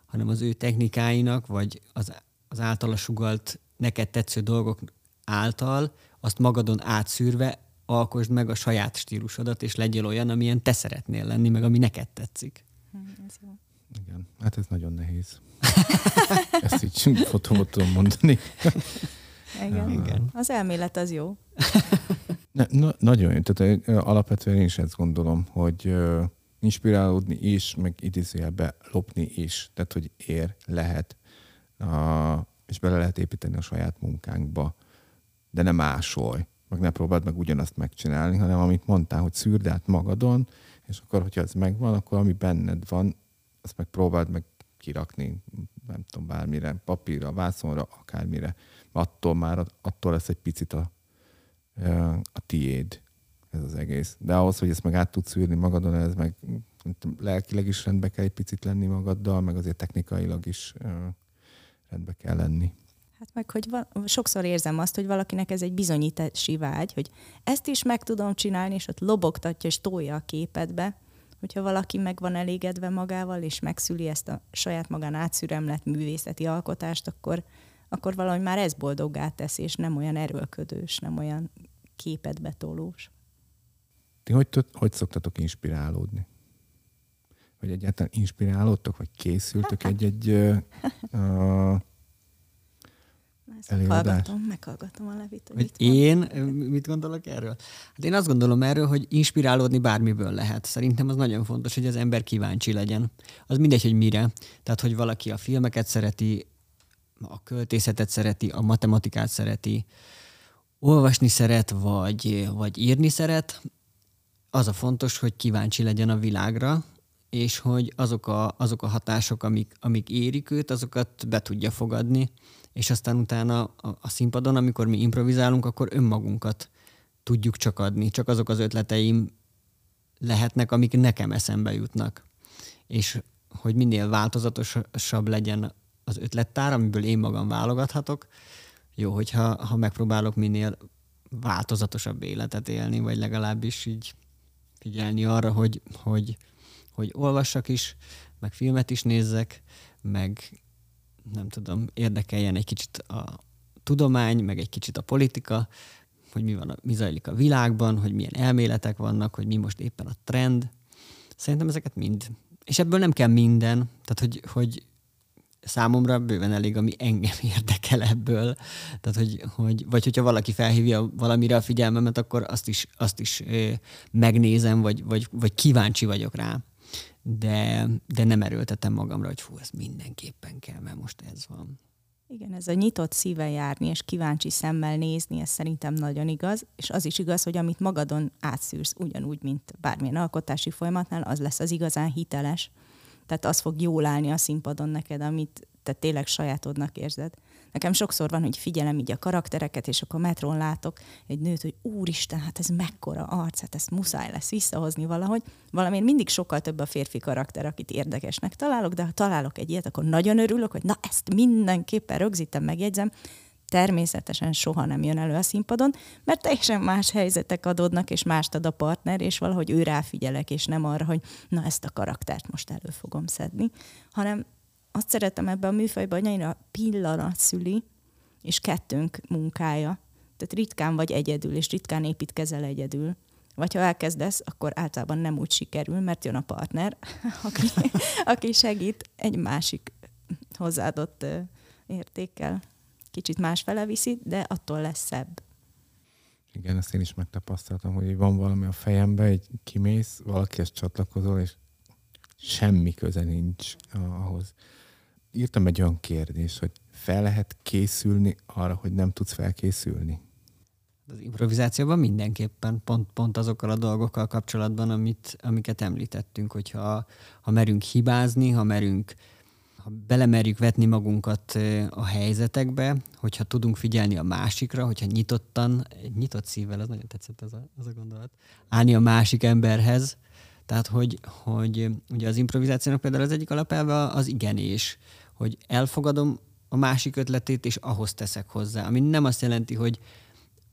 hanem az ő technikáinak, vagy az, az általa sugalt neked tetsző dolgok által azt magadon átszűrve alkosd meg a saját stílusodat, és legyél olyan, amilyen te szeretnél lenni, meg ami neked tetszik. Hm, ez jó. Igen, hát ez nagyon nehéz. Ezt így fotómat tudom mondani. Igen. Igen. Az elmélet az jó. Ne, na, nagyon jó. Tehát alapvetően én is ezt gondolom, hogy uh, inspirálódni is, meg idézőjelbe lopni is. Tehát, hogy ér, lehet, uh, és bele lehet építeni a saját munkánkba, de nem másolj, meg ne próbáld meg ugyanazt megcsinálni, hanem amit mondtál, hogy szűrd át magadon, és akkor, hogyha ez megvan, akkor ami benned van, azt meg próbáld meg kirakni, nem tudom, bármire, papírra, vászonra, akármire attól már attól lesz egy picit a, a tiéd ez az egész. De ahhoz, hogy ezt meg át tudsz űrni magadon, ez meg lelkileg is rendbe kell egy picit lenni magaddal, meg azért technikailag is rendbe kell lenni. Hát meg, hogy van, sokszor érzem azt, hogy valakinek ez egy bizonyítási vágy, hogy ezt is meg tudom csinálni, és ott lobogtatja és tolja a képedbe, hogyha valaki meg van elégedve magával, és megszüli ezt a saját magán átszüremlett művészeti alkotást, akkor, akkor valahogy már ez boldoggá tesz, és nem olyan erőlködős, nem olyan képetbetolós. Ti hogy, hogy szoktatok inspirálódni? Vagy egyáltalán inspirálódtok, vagy készültök egy-egy... Uh, Meghallgatom, meghallgatom a Levit. Hogy, hogy én mit gondolok erről? Hát én azt gondolom erről, hogy inspirálódni bármiből lehet. Szerintem az nagyon fontos, hogy az ember kíváncsi legyen. Az mindegy, hogy mire. Tehát, hogy valaki a filmeket szereti, a költészetet szereti, a matematikát szereti, olvasni szeret, vagy, vagy írni szeret, az a fontos, hogy kíváncsi legyen a világra, és hogy azok a, azok a hatások, amik, amik érik őt, azokat be tudja fogadni, és aztán utána a, a színpadon, amikor mi improvizálunk, akkor önmagunkat tudjuk csak adni. Csak azok az ötleteim lehetnek, amik nekem eszembe jutnak. És hogy minél változatosabb legyen az ötlettár, amiből én magam válogathatok, jó, hogyha ha megpróbálok minél változatosabb életet élni, vagy legalábbis így figyelni arra, hogy, hogy, hogy olvassak is, meg filmet is nézzek, meg nem tudom, érdekeljen egy kicsit a tudomány, meg egy kicsit a politika, hogy mi, van, mi zajlik a világban, hogy milyen elméletek vannak, hogy mi most éppen a trend. Szerintem ezeket mind. És ebből nem kell minden, tehát hogy, hogy számomra bőven elég, ami engem érdekel ebből. Tehát, hogy, hogy, vagy hogyha valaki felhívja valamire a figyelmemet, akkor azt is, azt is megnézem, vagy, vagy, vagy kíváncsi vagyok rá. De, de nem erőltetem magamra, hogy fú, ez mindenképpen kell, mert most ez van. Igen, ez a nyitott szíve járni és kíváncsi szemmel nézni, ez szerintem nagyon igaz, és az is igaz, hogy amit magadon átszűrsz, ugyanúgy, mint bármilyen alkotási folyamatnál, az lesz az igazán hiteles tehát az fog jól állni a színpadon neked, amit te tényleg sajátodnak érzed. Nekem sokszor van, hogy figyelem így a karaktereket, és akkor metrón látok egy nőt, hogy úristen, hát ez mekkora arc, hát ezt muszáj lesz visszahozni valahogy. Valamiért mindig sokkal több a férfi karakter, akit érdekesnek találok, de ha találok egy ilyet, akkor nagyon örülök, hogy na ezt mindenképpen rögzítem, megjegyzem, természetesen soha nem jön elő a színpadon, mert teljesen más helyzetek adódnak, és mást ad a partner, és valahogy ő ráfigyelek, és nem arra, hogy na ezt a karaktert most elő fogom szedni, hanem azt szeretem ebbe a műfajban, hogy annyira pillanat szüli, és kettőnk munkája. Tehát ritkán vagy egyedül, és ritkán építkezel egyedül. Vagy ha elkezdesz, akkor általában nem úgy sikerül, mert jön a partner, aki, aki segít egy másik hozzáadott értékkel kicsit másfele viszi, de attól lesz szebb. Igen, ezt én is megtapasztaltam, hogy van valami a fejembe, egy kimész, valakihez csatlakozol, és semmi köze nincs ahhoz. Írtam egy olyan kérdést, hogy fel lehet készülni arra, hogy nem tudsz felkészülni? Az improvizációban mindenképpen pont, pont azokkal a dolgokkal kapcsolatban, amit, amiket említettünk, hogyha ha merünk hibázni, ha merünk ha belemerjük vetni magunkat a helyzetekbe, hogyha tudunk figyelni a másikra, hogyha nyitottan, nyitott szívvel, ez nagyon tetszett az a, az a gondolat, állni a másik emberhez, tehát hogy, hogy ugye az improvizációnak például az egyik alapelve az igenés, hogy elfogadom a másik ötletét, és ahhoz teszek hozzá. Ami nem azt jelenti, hogy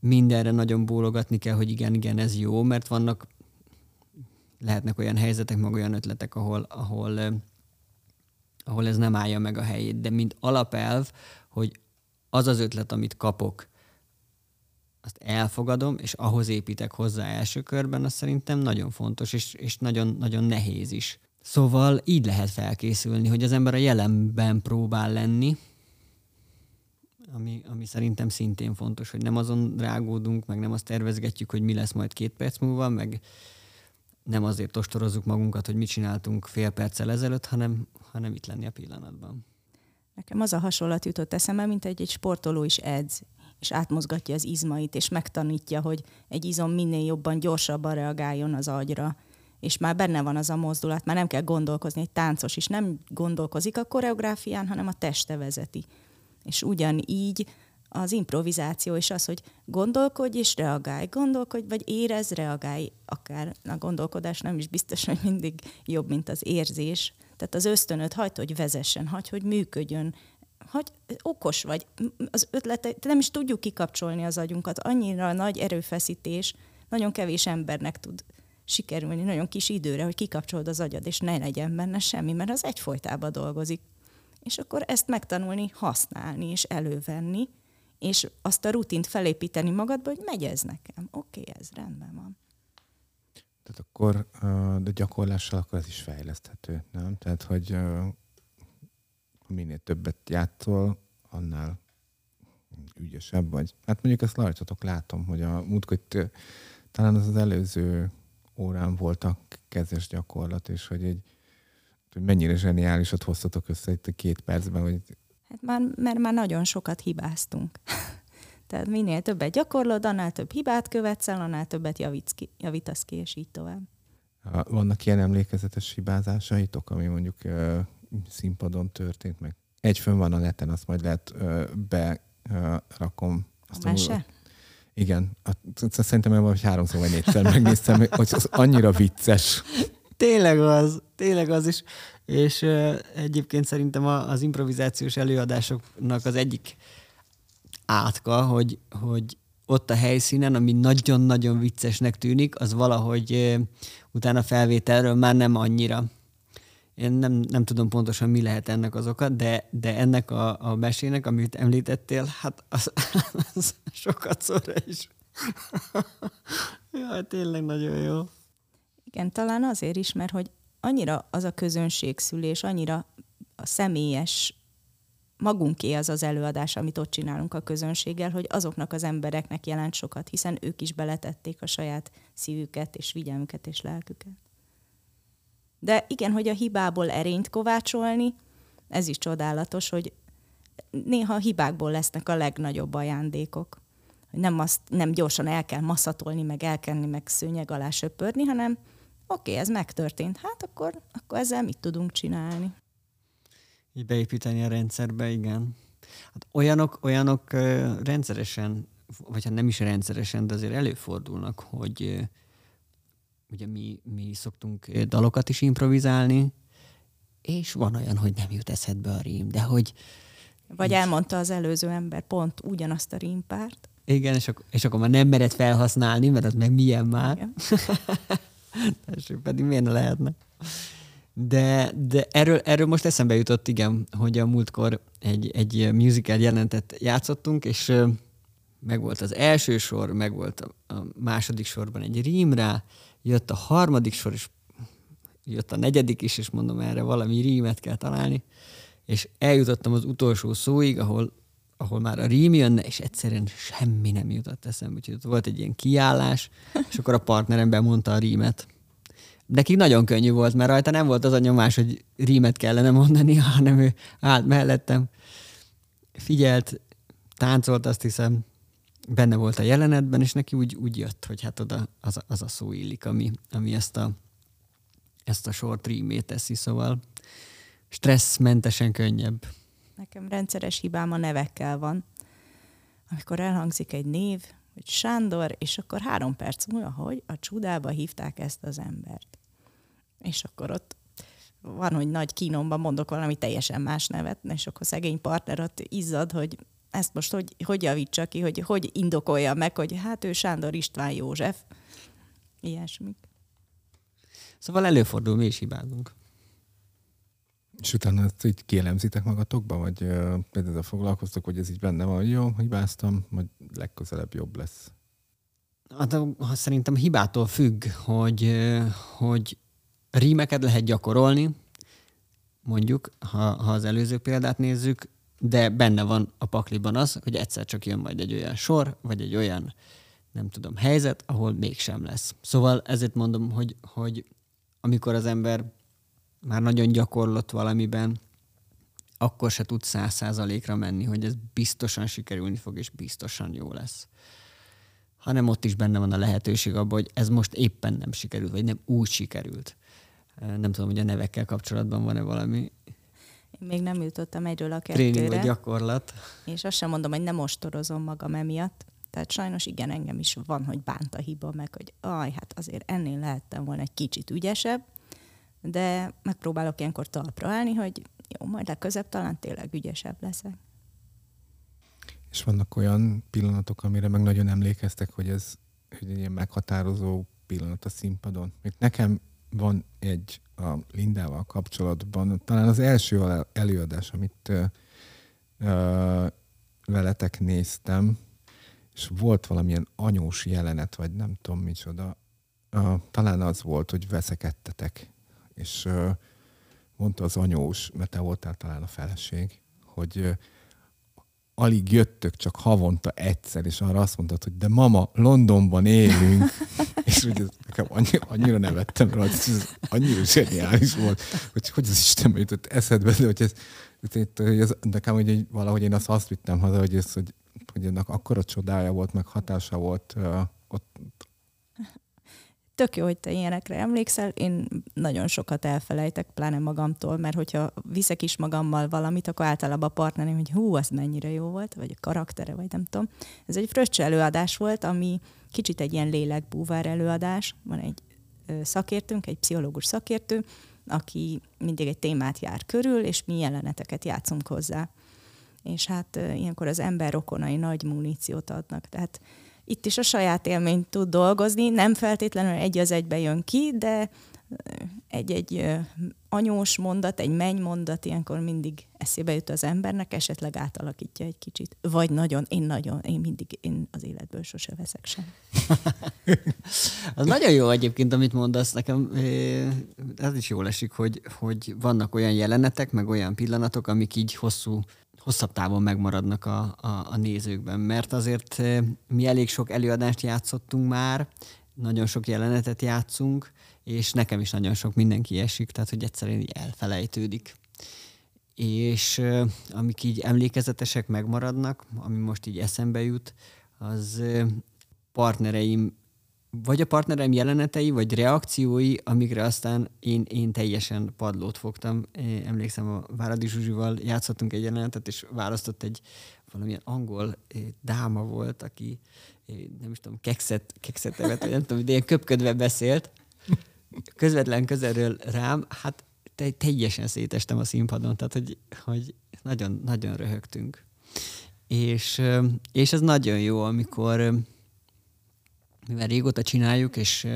mindenre nagyon bólogatni kell, hogy igen, igen, ez jó, mert vannak, lehetnek olyan helyzetek, meg olyan ötletek, ahol, ahol ahol ez nem állja meg a helyét, de mint alapelv, hogy az az ötlet, amit kapok, azt elfogadom, és ahhoz építek hozzá első körben, az szerintem nagyon fontos, és, és nagyon, nagyon nehéz is. Szóval így lehet felkészülni, hogy az ember a jelenben próbál lenni, ami, ami szerintem szintén fontos, hogy nem azon rágódunk, meg nem azt tervezgetjük, hogy mi lesz majd két perc múlva, meg nem azért ostorozzuk magunkat, hogy mit csináltunk fél perccel ezelőtt, hanem, hanem itt lenni a pillanatban. Nekem az a hasonlat jutott eszembe, mint egy, egy sportoló is edz, és átmozgatja az izmait, és megtanítja, hogy egy izom minél jobban, gyorsabban reagáljon az agyra. És már benne van az a mozdulat, már nem kell gondolkozni. Egy táncos is nem gondolkozik a koreográfián, hanem a teste vezeti. És ugyanígy az improvizáció és az, hogy gondolkodj és reagálj, gondolkodj, vagy érez, reagálj, akár a gondolkodás nem is biztos, hogy mindig jobb, mint az érzés. Tehát az ösztönöt hagyd, hogy vezessen, hagyd, hogy működjön, hogy okos vagy. Az ötlete, nem is tudjuk kikapcsolni az agyunkat. Annyira nagy erőfeszítés, nagyon kevés embernek tud sikerülni nagyon kis időre, hogy kikapcsolod az agyad, és ne legyen benne semmi, mert az egyfolytában dolgozik. És akkor ezt megtanulni, használni és elővenni, és azt a rutint felépíteni magadba, hogy megy ez nekem. Oké, okay, ez rendben van. Tehát akkor, de gyakorlással akkor ez is fejleszthető, nem? Tehát, hogy minél többet játszol, annál ügyesebb vagy. Hát mondjuk ezt rajtatok látom, hogy a múltkor talán az az előző órán volt a kezes gyakorlat, és hogy egy hogy mennyire zseniálisat hoztatok össze itt a két percben, hogy Hát már, mert már nagyon sokat hibáztunk. Tehát minél többet gyakorlod, annál több hibát követsz el, annál többet javítsz ki, javítasz ki, és így tovább. Vannak ilyen emlékezetes hibázásaitok, ami mondjuk uh, színpadon történt meg? Egy fönn van a neten, azt majd lehet uh, berakom. Azt a mese? Igen. Szerintem hogy háromszor vagy négyszer megnéztem, hogy az annyira vicces. Tényleg az, tényleg az is. És egyébként szerintem az improvizációs előadásoknak az egyik átka, hogy, hogy ott a helyszínen, ami nagyon-nagyon viccesnek tűnik, az valahogy utána felvételről már nem annyira. Én nem, nem tudom pontosan, mi lehet ennek az oka, de, de ennek a, a mesének, amit említettél, hát az, az sokat szóra is. Jaj, tényleg nagyon jó. Igen, talán azért is, mert hogy annyira az a közönségszülés, annyira a személyes magunké az az előadás, amit ott csinálunk a közönséggel, hogy azoknak az embereknek jelent sokat, hiszen ők is beletették a saját szívüket és figyelmüket és lelküket. De igen, hogy a hibából erényt kovácsolni, ez is csodálatos, hogy néha a hibákból lesznek a legnagyobb ajándékok. Hogy nem, azt, nem gyorsan el kell maszatolni, meg elkenni, meg szőnyeg alá söpörni, hanem oké, okay, ez megtörtént, hát akkor, akkor ezzel mit tudunk csinálni? Így beépíteni a rendszerbe, igen. Hát olyanok, olyanok rendszeresen, vagy hát nem is rendszeresen, de azért előfordulnak, hogy ugye mi, mi szoktunk dalokat is improvizálni, és van olyan, hogy nem jut eszedbe a rím, de hogy... Vagy elmondta az előző ember pont ugyanazt a rímpárt. Igen, és akkor, és akkor már nem mered felhasználni, mert az meg milyen már. Tessék, pedig miért ne lehetne? De, de erről, erről most eszembe jutott, igen, hogy a múltkor egy, egy musical jelentet játszottunk, és meg volt az első sor, meg volt a, a második sorban egy rím rá, jött a harmadik sor, és jött a negyedik is, és mondom, erre valami rímet kell találni, és eljutottam az utolsó szóig, ahol, ahol már a rím jönne, és egyszerűen semmi nem jutott eszembe, úgyhogy ott volt egy ilyen kiállás, és akkor a partnerem bemondta a rímet. Neki nagyon könnyű volt, mert rajta nem volt az a nyomás, hogy rímet kellene mondani, hanem ő állt mellettem, figyelt, táncolt, azt hiszem, benne volt a jelenetben, és neki úgy, úgy jött, hogy hát oda az, az a szó illik, ami, ami ezt a, ezt a short rímét teszi, szóval stresszmentesen könnyebb. Nekem rendszeres hibám a nevekkel van. Amikor elhangzik egy név, hogy Sándor, és akkor három perc múlva, hogy a csudába hívták ezt az embert. És akkor ott van, hogy nagy kínomban mondok valami teljesen más nevet, és akkor szegény partner ott izzad, hogy ezt most hogy, hogy javítsa ki, hogy hogy indokolja meg, hogy hát ő Sándor István József. Ilyesmik. Szóval előfordul, mi is hibázunk. És utána ezt így kielemzitek magatokba, vagy például foglalkoztok, hogy ez így benne van, hogy jó, hibáztam, majd legközelebb jobb lesz? Hát, szerintem hibától függ, hogy, hogy rímeket lehet gyakorolni, mondjuk, ha, ha az előző példát nézzük, de benne van a pakliban az, hogy egyszer csak jön majd egy olyan sor, vagy egy olyan, nem tudom, helyzet, ahol mégsem lesz. Szóval ezért mondom, hogy, hogy amikor az ember már nagyon gyakorlott valamiben, akkor se tud száz százalékra menni, hogy ez biztosan sikerülni fog, és biztosan jó lesz. Hanem ott is benne van a lehetőség abban, hogy ez most éppen nem sikerült, vagy nem úgy sikerült. Nem tudom, hogy a nevekkel kapcsolatban van-e valami én még nem jutottam egyről a kettőre. Tréning vagy gyakorlat. És azt sem mondom, hogy nem ostorozom magam emiatt. Tehát sajnos igen, engem is van, hogy bánt a hiba, meg hogy aj, hát azért ennél lehettem volna egy kicsit ügyesebb, de megpróbálok ilyenkor talpra állni, hogy jó, majd legközebb talán tényleg ügyesebb leszek. És vannak olyan pillanatok, amire meg nagyon emlékeztek, hogy ez hogy egy ilyen meghatározó pillanat a színpadon. Még nekem van egy a Lindával kapcsolatban, talán az első előadás, amit ö, ö, veletek néztem, és volt valamilyen anyós jelenet, vagy nem tudom micsoda, ö, talán az volt, hogy veszekedtetek, és mondta az anyós, mert te voltál talán a feleség, hogy alig jöttök, csak havonta egyszer, és arra azt mondtad, hogy de mama, Londonban élünk, és ugye nekem annyira, annyira nevettem rajta, ez annyira zseniális volt, hogy hogy az Isten jutott eszedbe, de hogy ez, ez, ez nekem hogy valahogy én azt, azt vittem haza, hogy ez, hogy, hogy ennek akkora csodája volt, meg hatása volt uh, ott tök jó, hogy te ilyenekre emlékszel, én nagyon sokat elfelejtek, pláne magamtól, mert hogyha viszek is magammal valamit, akkor általában a partnerem, hogy hú, az mennyire jó volt, vagy a karaktere, vagy nem tudom. Ez egy fröccs előadás volt, ami kicsit egy ilyen lélekbúvár előadás. Van egy szakértőnk, egy pszichológus szakértő, aki mindig egy témát jár körül, és mi jeleneteket játszunk hozzá. És hát ilyenkor az ember rokonai nagy muníciót adnak. Tehát itt is a saját élményt tud dolgozni, nem feltétlenül egy az egybe jön ki, de egy-egy anyós mondat, egy menny mondat ilyenkor mindig eszébe jut az embernek, esetleg átalakítja egy kicsit. Vagy nagyon, én nagyon, én mindig, én az életből sose veszek sem. az nagyon jó egyébként, amit mondasz. Nekem ez is jól esik, hogy, hogy vannak olyan jelenetek, meg olyan pillanatok, amik így hosszú hosszabb távon megmaradnak a, a, a nézőkben, mert azért eh, mi elég sok előadást játszottunk már, nagyon sok jelenetet játszunk, és nekem is nagyon sok mindenki esik, tehát hogy egyszerűen így elfelejtődik. És eh, amik így emlékezetesek megmaradnak, ami most így eszembe jut, az eh, partnereim vagy a partnerem jelenetei, vagy reakciói, amikre aztán én, én teljesen padlót fogtam. Emlékszem, a Váradi Zsuzsival játszottunk egy jelenetet, és választott egy valamilyen angol dáma volt, aki nem is tudom, kekszet, kekszet evett, vagy nem tudom, de ilyen köpködve beszélt, közvetlen közelről rám, hát te, teljesen szétestem a színpadon, tehát hogy, hogy nagyon, nagyon röhögtünk. És, és ez nagyon jó, amikor mivel régóta csináljuk, és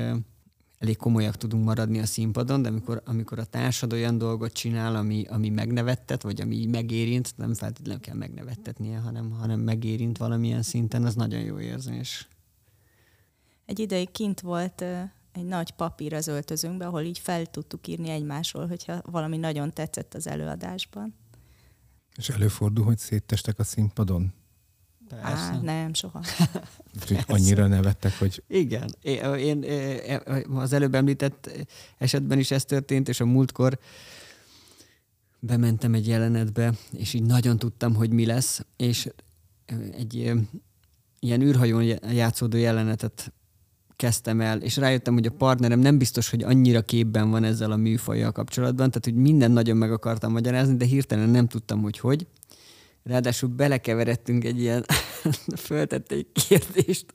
elég komolyak tudunk maradni a színpadon, de amikor, amikor a társad olyan dolgot csinál, ami, ami megnevettet, vagy ami megérint, nem feltétlenül kell megnevettetnie, hanem, hanem megérint valamilyen szinten, az nagyon jó érzés. Egy ideig kint volt egy nagy papír az öltözőnkben, ahol így fel tudtuk írni egymásról, hogyha valami nagyon tetszett az előadásban. És előfordul, hogy széttestek a színpadon? Á, nem, soha. annyira nevettek, hogy... Igen. Én, én, az előbb említett esetben is ez történt, és a múltkor bementem egy jelenetbe, és így nagyon tudtam, hogy mi lesz, és egy ilyen űrhajón játszódó jelenetet kezdtem el, és rájöttem, hogy a partnerem nem biztos, hogy annyira képben van ezzel a műfajjal kapcsolatban, tehát hogy minden nagyon meg akartam magyarázni, de hirtelen nem tudtam, hogy hogy. Ráadásul belekeveredtünk egy ilyen, föltette egy kérdést,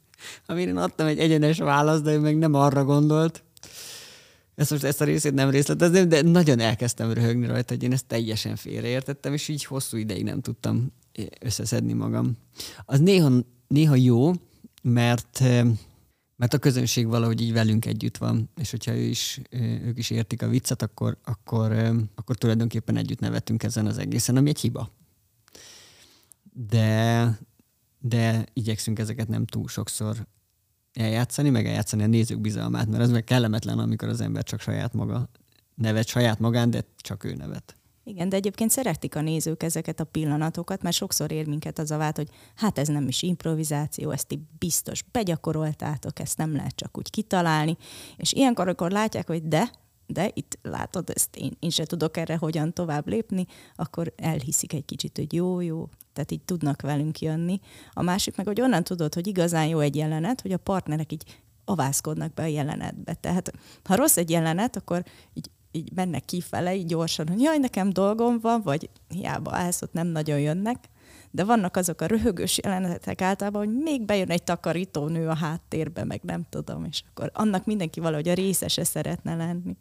amire én adtam egy egyenes választ, de ő meg nem arra gondolt. Ezt most ezt a részét nem részletezném, de nagyon elkezdtem röhögni rajta, hogy én ezt teljesen félreértettem, és így hosszú ideig nem tudtam összeszedni magam. Az néha, néha jó, mert mert a közönség valahogy így velünk együtt van, és hogyha ő is, ők is értik a viccet, akkor, akkor, akkor tulajdonképpen együtt nevetünk ezen az egészen, ami egy hiba de, de igyekszünk ezeket nem túl sokszor eljátszani, meg eljátszani a nézők bizalmát, mert az meg kellemetlen, amikor az ember csak saját maga nevet saját magán, de csak ő nevet. Igen, de egyébként szeretik a nézők ezeket a pillanatokat, mert sokszor ér minket az a vált, hogy hát ez nem is improvizáció, ezt ti biztos begyakoroltátok, ezt nem lehet csak úgy kitalálni. És ilyenkor, amikor látják, hogy de, de itt látod, ezt én, én se tudok erre hogyan tovább lépni, akkor elhiszik egy kicsit, hogy jó, jó, tehát így tudnak velünk jönni. A másik meg, hogy onnan tudod, hogy igazán jó egy jelenet, hogy a partnerek így avászkodnak be a jelenetbe. Tehát ha rossz egy jelenet, akkor így, így mennek kifele, így gyorsan, hogy jaj, nekem dolgom van, vagy hiába állsz, ott nem nagyon jönnek. De vannak azok a röhögős jelenetek általában, hogy még bejön egy takarítónő a háttérbe, meg nem tudom, és akkor annak mindenki valahogy a részese szeretne lenni.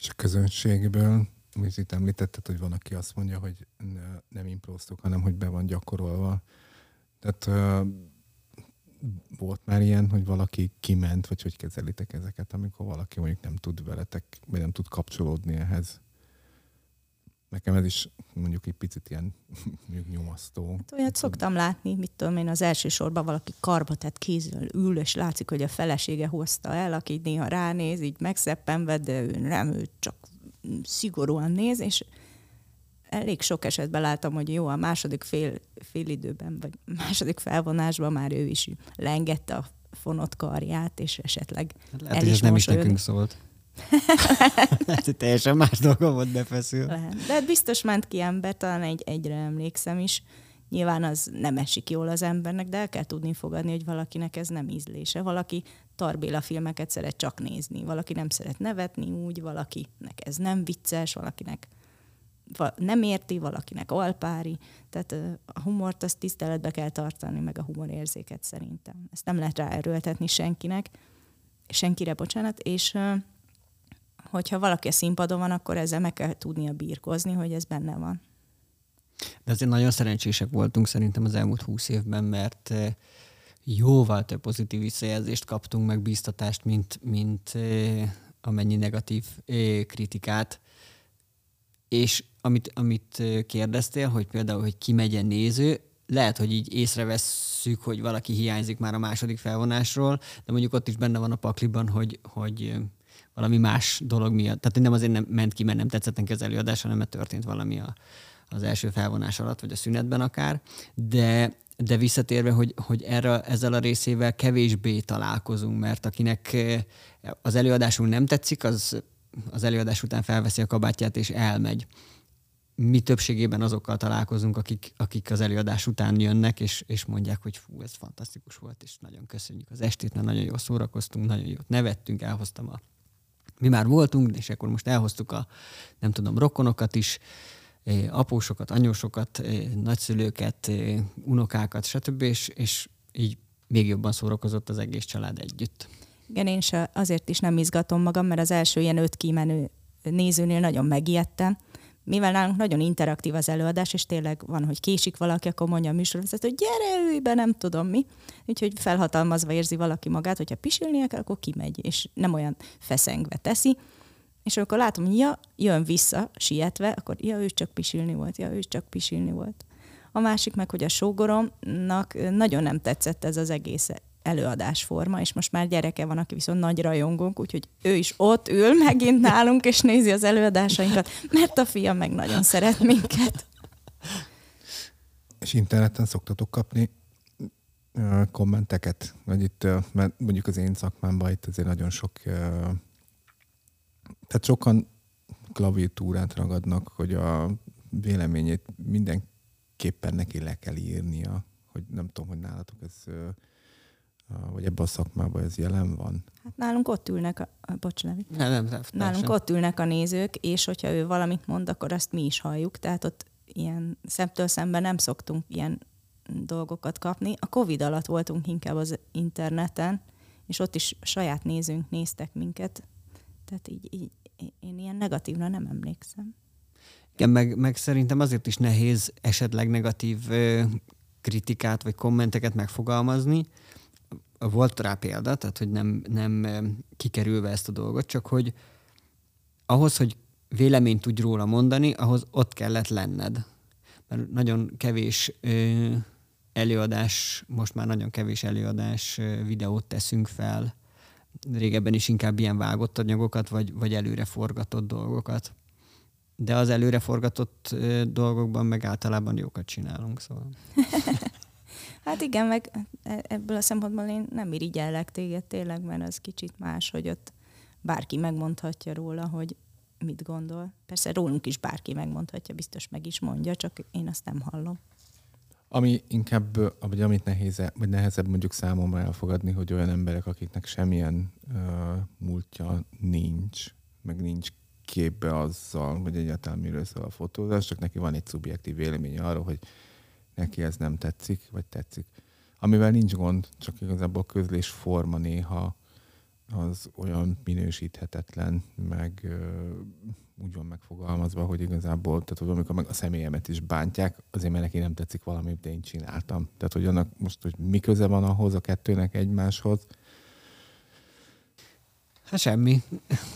És a közönségből amit itt említetted, hogy van, aki azt mondja, hogy nem impróztuk, hanem hogy be van gyakorolva. Tehát uh, volt már ilyen, hogy valaki kiment, vagy hogy kezelitek ezeket, amikor valaki mondjuk nem tud veletek, vagy nem tud kapcsolódni ehhez? Nekem ez is mondjuk egy picit ilyen nyomasztó. Hát olyat szoktam látni, mit tudom én, az első sorban valaki karba tett kézzel ül, és látszik, hogy a felesége hozta el, aki néha ránéz, így megszeppenve, de ő nem, ő csak szigorúan néz, és elég sok esetben láttam, hogy jó, a második fél, fél időben, vagy második felvonásban már ő is lengette a fonott karját, és esetleg hát lehet, el is, nem is nekünk szólt. Hogy teljesen más dolga volt befeszül. Lehet. De hát biztos ment ki ember, talán egy, egyre emlékszem is. Nyilván az nem esik jól az embernek, de el kell tudni fogadni, hogy valakinek ez nem ízlése. Valaki Tarbéla filmeket szeret csak nézni, valaki nem szeret nevetni úgy, valakinek ez nem vicces, valakinek nem érti, valakinek alpári. Tehát a humort azt tiszteletbe kell tartani, meg a humorérzéket szerintem. Ezt nem lehet ráerőltetni senkinek, senkire, bocsánat, és hogyha valaki a színpadon van, akkor ezzel meg kell tudnia birkozni, hogy ez benne van. De azért nagyon szerencsések voltunk szerintem az elmúlt húsz évben, mert jóval több pozitív visszajelzést kaptunk, meg bíztatást, mint, mint amennyi negatív kritikát. És amit, amit kérdeztél, hogy például, hogy ki megyen néző, lehet, hogy így észrevesszük, hogy valaki hiányzik már a második felvonásról, de mondjuk ott is benne van a pakliban, hogy, hogy valami más dolog miatt. Tehát nem azért nem ment ki, mert nem tetszett neki az előadás, hanem mert történt valami a, az első felvonás alatt, vagy a szünetben akár. De, de visszatérve, hogy, hogy erre, ezzel a részével kevésbé találkozunk, mert akinek az előadásunk nem tetszik, az az előadás után felveszi a kabátját és elmegy mi többségében azokkal találkozunk, akik, akik az előadás után jönnek, és, és mondják, hogy fú, ez fantasztikus volt, és nagyon köszönjük az estét, mert nagyon jól szórakoztunk, nagyon jót nevettünk, elhoztam a... Mi már voltunk, és akkor most elhoztuk a, nem tudom, rokonokat is, eh, apósokat, anyósokat, eh, nagyszülőket, eh, unokákat, stb., és, és így még jobban szórakozott az egész család együtt. Igen, én is azért is nem izgatom magam, mert az első ilyen öt kimenő nézőnél nagyon megijedtem, mivel nálunk nagyon interaktív az előadás, és tényleg van, hogy késik valaki, akkor mondja a műsorvezető, hogy gyere, ülj be, nem tudom mi. Úgyhogy felhatalmazva érzi valaki magát, hogyha pisilnie kell, akkor kimegy, és nem olyan feszengve teszi. És akkor látom, hogy ja, jön vissza, sietve, akkor ja, ő csak pisilni volt, ja, ő csak pisilni volt. A másik meg, hogy a sógoromnak nagyon nem tetszett ez az egész előadásforma, és most már gyereke van, aki viszont nagy rajongónk, úgyhogy ő is ott ül megint nálunk, és nézi az előadásainkat, mert a fia meg nagyon szeret minket. És interneten szoktatok kapni kommenteket? Vagy itt, mert mondjuk az én szakmámban itt azért nagyon sok, tehát sokan klaviatúrát ragadnak, hogy a véleményét mindenképpen neki le kell írnia, hogy nem tudom, hogy nálatok ez vagy ebben a szakmában ez jelen van? Hát nálunk ott ülnek, a, a bocs, nem, nem, nem, nem, nálunk sem. ott ülnek a nézők, és hogyha ő valamit mond, akkor azt mi is halljuk, tehát ott ilyen szemtől szemben nem szoktunk ilyen dolgokat kapni. A Covid alatt voltunk inkább az interneten, és ott is saját nézőnk néztek minket, tehát így, így én ilyen negatívra nem emlékszem. Igen, meg, meg szerintem azért is nehéz esetleg negatív ö, kritikát vagy kommenteket megfogalmazni, volt rá példa, tehát hogy nem, nem kikerülve ezt a dolgot, csak hogy ahhoz, hogy véleményt tudj róla mondani, ahhoz ott kellett lenned. Mert nagyon kevés ö, előadás, most már nagyon kevés előadás ö, videót teszünk fel. Régebben is inkább ilyen vágott anyagokat, vagy, vagy előre forgatott dolgokat. De az előre forgatott ö, dolgokban meg általában jókat csinálunk, szóval. Hát igen, meg e, ebből a szempontból én nem irigyellek téged tényleg, mert az kicsit más, hogy ott bárki megmondhatja róla, hogy mit gondol. Persze rólunk is bárki megmondhatja, biztos meg is mondja, csak én azt nem hallom. Ami inkább, vagy amit nehéz, vagy nehezebb mondjuk számomra elfogadni, hogy olyan emberek, akiknek semmilyen uh, múltja nincs, meg nincs képbe azzal, hogy egyáltalán miről szól a fotózás, csak neki van egy szubjektív véleménye arról, hogy neki ez nem tetszik, vagy tetszik. Amivel nincs gond, csak igazából a közlés forma néha az olyan minősíthetetlen, meg ö, úgy van megfogalmazva, hogy igazából, tehát hogy amikor meg a személyemet is bántják, azért mert neki nem tetszik valami, de én csináltam. Tehát, hogy annak most, hogy mi köze van ahhoz a kettőnek egymáshoz, Hát semmi.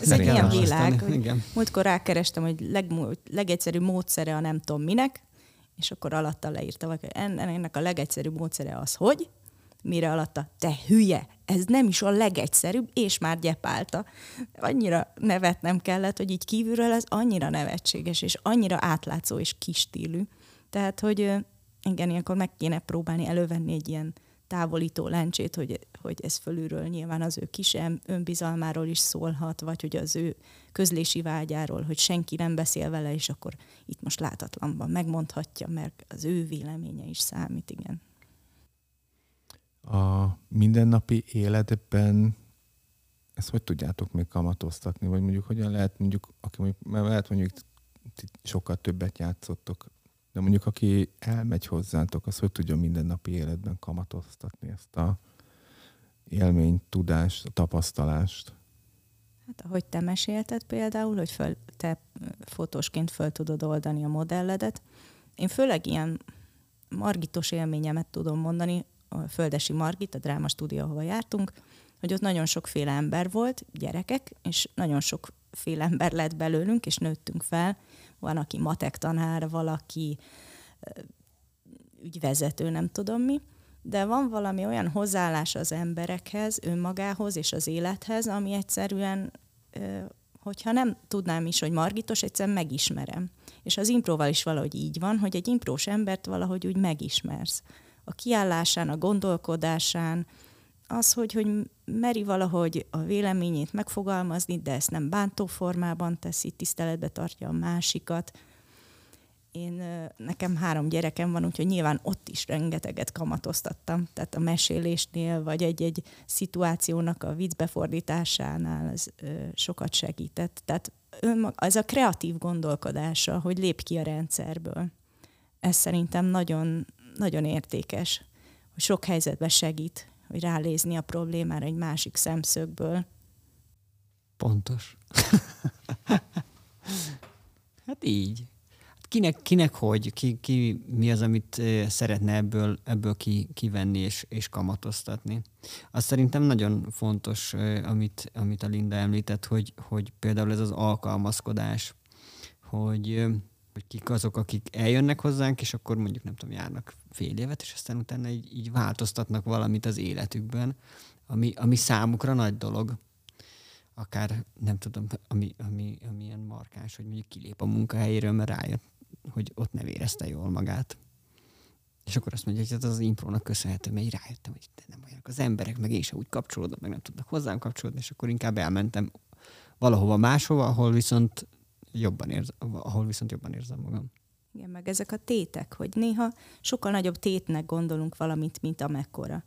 Ez egy ilyen világ. Igen. Múltkor rákerestem, hogy leg, legegyszerűbb módszere a nem tudom minek, és akkor alatta leírta, hogy ennek a legegyszerűbb módszere az, hogy, mire alatta, te hülye, ez nem is a legegyszerűbb, és már gyepálta. Annyira nevetnem kellett, hogy így kívülről ez annyira nevetséges, és annyira átlátszó és kistílű. Tehát, hogy igen, ilyenkor meg kéne próbálni elővenni egy ilyen távolító lencsét, hogy, hogy ez fölülről nyilván az ő kis önbizalmáról is szólhat, vagy hogy az ő közlési vágyáról, hogy senki nem beszél vele, és akkor itt most látatlanban megmondhatja, mert az ő véleménye is számít, igen. A mindennapi életben ezt hogy tudjátok még kamatoztatni, vagy mondjuk hogyan lehet mondjuk, aki mondjuk, mert lehet mondjuk sokkal többet játszottok de mondjuk aki elmegy hozzátok, az hogy tudja mindennapi életben kamatoztatni ezt a élményt, tudást, tapasztalást? Hát ahogy te mesélted például, hogy föl, te fotósként föl tudod oldani a modelledet. Én főleg ilyen margitos élményemet tudom mondani, a Földesi Margit, a dráma stúdió, ahova jártunk, hogy ott nagyon sokféle ember volt, gyerekek, és nagyon sokféle ember lett belőlünk, és nőttünk fel, van, aki matek tanár, valaki ügyvezető, nem tudom mi, de van valami olyan hozzáállás az emberekhez, önmagához és az élethez, ami egyszerűen, hogyha nem tudnám is, hogy Margitos, egyszerűen megismerem. És az improval is valahogy így van, hogy egy imprós embert valahogy úgy megismersz. A kiállásán, a gondolkodásán, az, hogy, hogy meri valahogy a véleményét megfogalmazni, de ezt nem bántó formában teszi, tiszteletbe tartja a másikat. Én, nekem három gyerekem van, úgyhogy nyilván ott is rengeteget kamatoztattam. Tehát a mesélésnél, vagy egy-egy szituációnak a viccbefordításánál ez sokat segített. Tehát az a kreatív gondolkodása, hogy lép ki a rendszerből. Ez szerintem nagyon, nagyon értékes, hogy sok helyzetben segít hogy rálézni a problémára egy másik szemszögből. Pontos. hát így. Kinek, kinek hogy, ki, ki, mi az, amit szeretne ebből, ebből ki, kivenni és, és kamatoztatni. Azt szerintem nagyon fontos, amit, amit a Linda említett, hogy, hogy például ez az alkalmazkodás, hogy hogy kik azok, akik eljönnek hozzánk, és akkor mondjuk nem tudom, járnak fél évet, és aztán utána így, így változtatnak valamit az életükben, ami, ami számukra nagy dolog. Akár nem tudom, ami, ami, ami ilyen markáns, hogy mondjuk kilép a munkahelyéről, mert rájött, hogy ott nem érezte jól magát. És akkor azt mondja, hogy ez az imprónak köszönhető, mert rájöttem, hogy nem olyanok az emberek, meg én sem úgy kapcsolódom, meg nem tudnak hozzám kapcsolódni, és akkor inkább elmentem valahova máshova, ahol viszont jobban érzem, ahol viszont jobban érzem magam. Igen, meg ezek a tétek, hogy néha sokkal nagyobb tétnek gondolunk valamit, mint amekkora.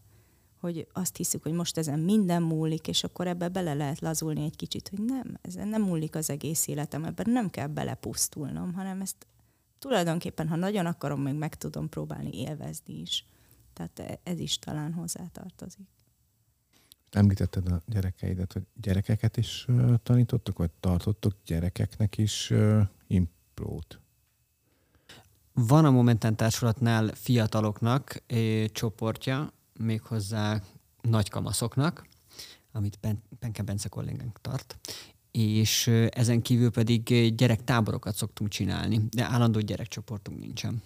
Hogy azt hiszük, hogy most ezen minden múlik, és akkor ebbe bele lehet lazulni egy kicsit, hogy nem, ezen nem múlik az egész életem, ebben nem kell belepusztulnom, hanem ezt tulajdonképpen, ha nagyon akarom, még meg tudom próbálni élvezni is. Tehát ez is talán hozzátartozik. Említetted a gyerekeidet, hogy gyerekeket is tanítottok, vagy tartottok gyerekeknek is imprót? Van a Momentán Társulatnál fiataloknak csoportja, méghozzá nagykamaszoknak, amit Penke Bence kollégánk tart, és ezen kívül pedig gyerektáborokat szoktunk csinálni, de állandó gyerekcsoportunk nincsen.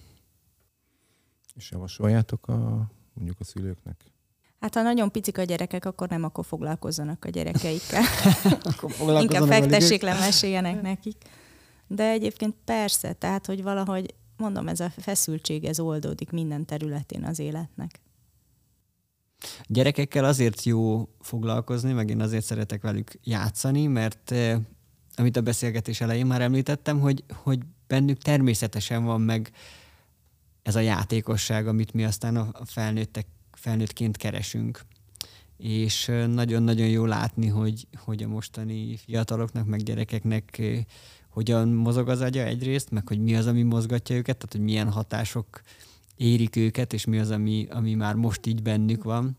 És javasoljátok a, mondjuk a szülőknek? Hát ha nagyon picik a gyerekek, akkor nem, akkor foglalkozzanak a gyerekeikkel. Inkább fektessék le, meséljenek nekik. De egyébként persze, tehát, hogy valahogy, mondom, ez a feszültség, ez oldódik minden területén az életnek. Gyerekekkel azért jó foglalkozni, meg én azért szeretek velük játszani, mert eh, amit a beszélgetés elején már említettem, hogy, hogy bennük természetesen van meg ez a játékosság, amit mi aztán a felnőttek felnőttként keresünk. És nagyon-nagyon jó látni, hogy, hogy a mostani fiataloknak, meg gyerekeknek hogyan mozog az agya egyrészt, meg hogy mi az, ami mozgatja őket, tehát hogy milyen hatások érik őket, és mi az, ami, ami már most így bennük van.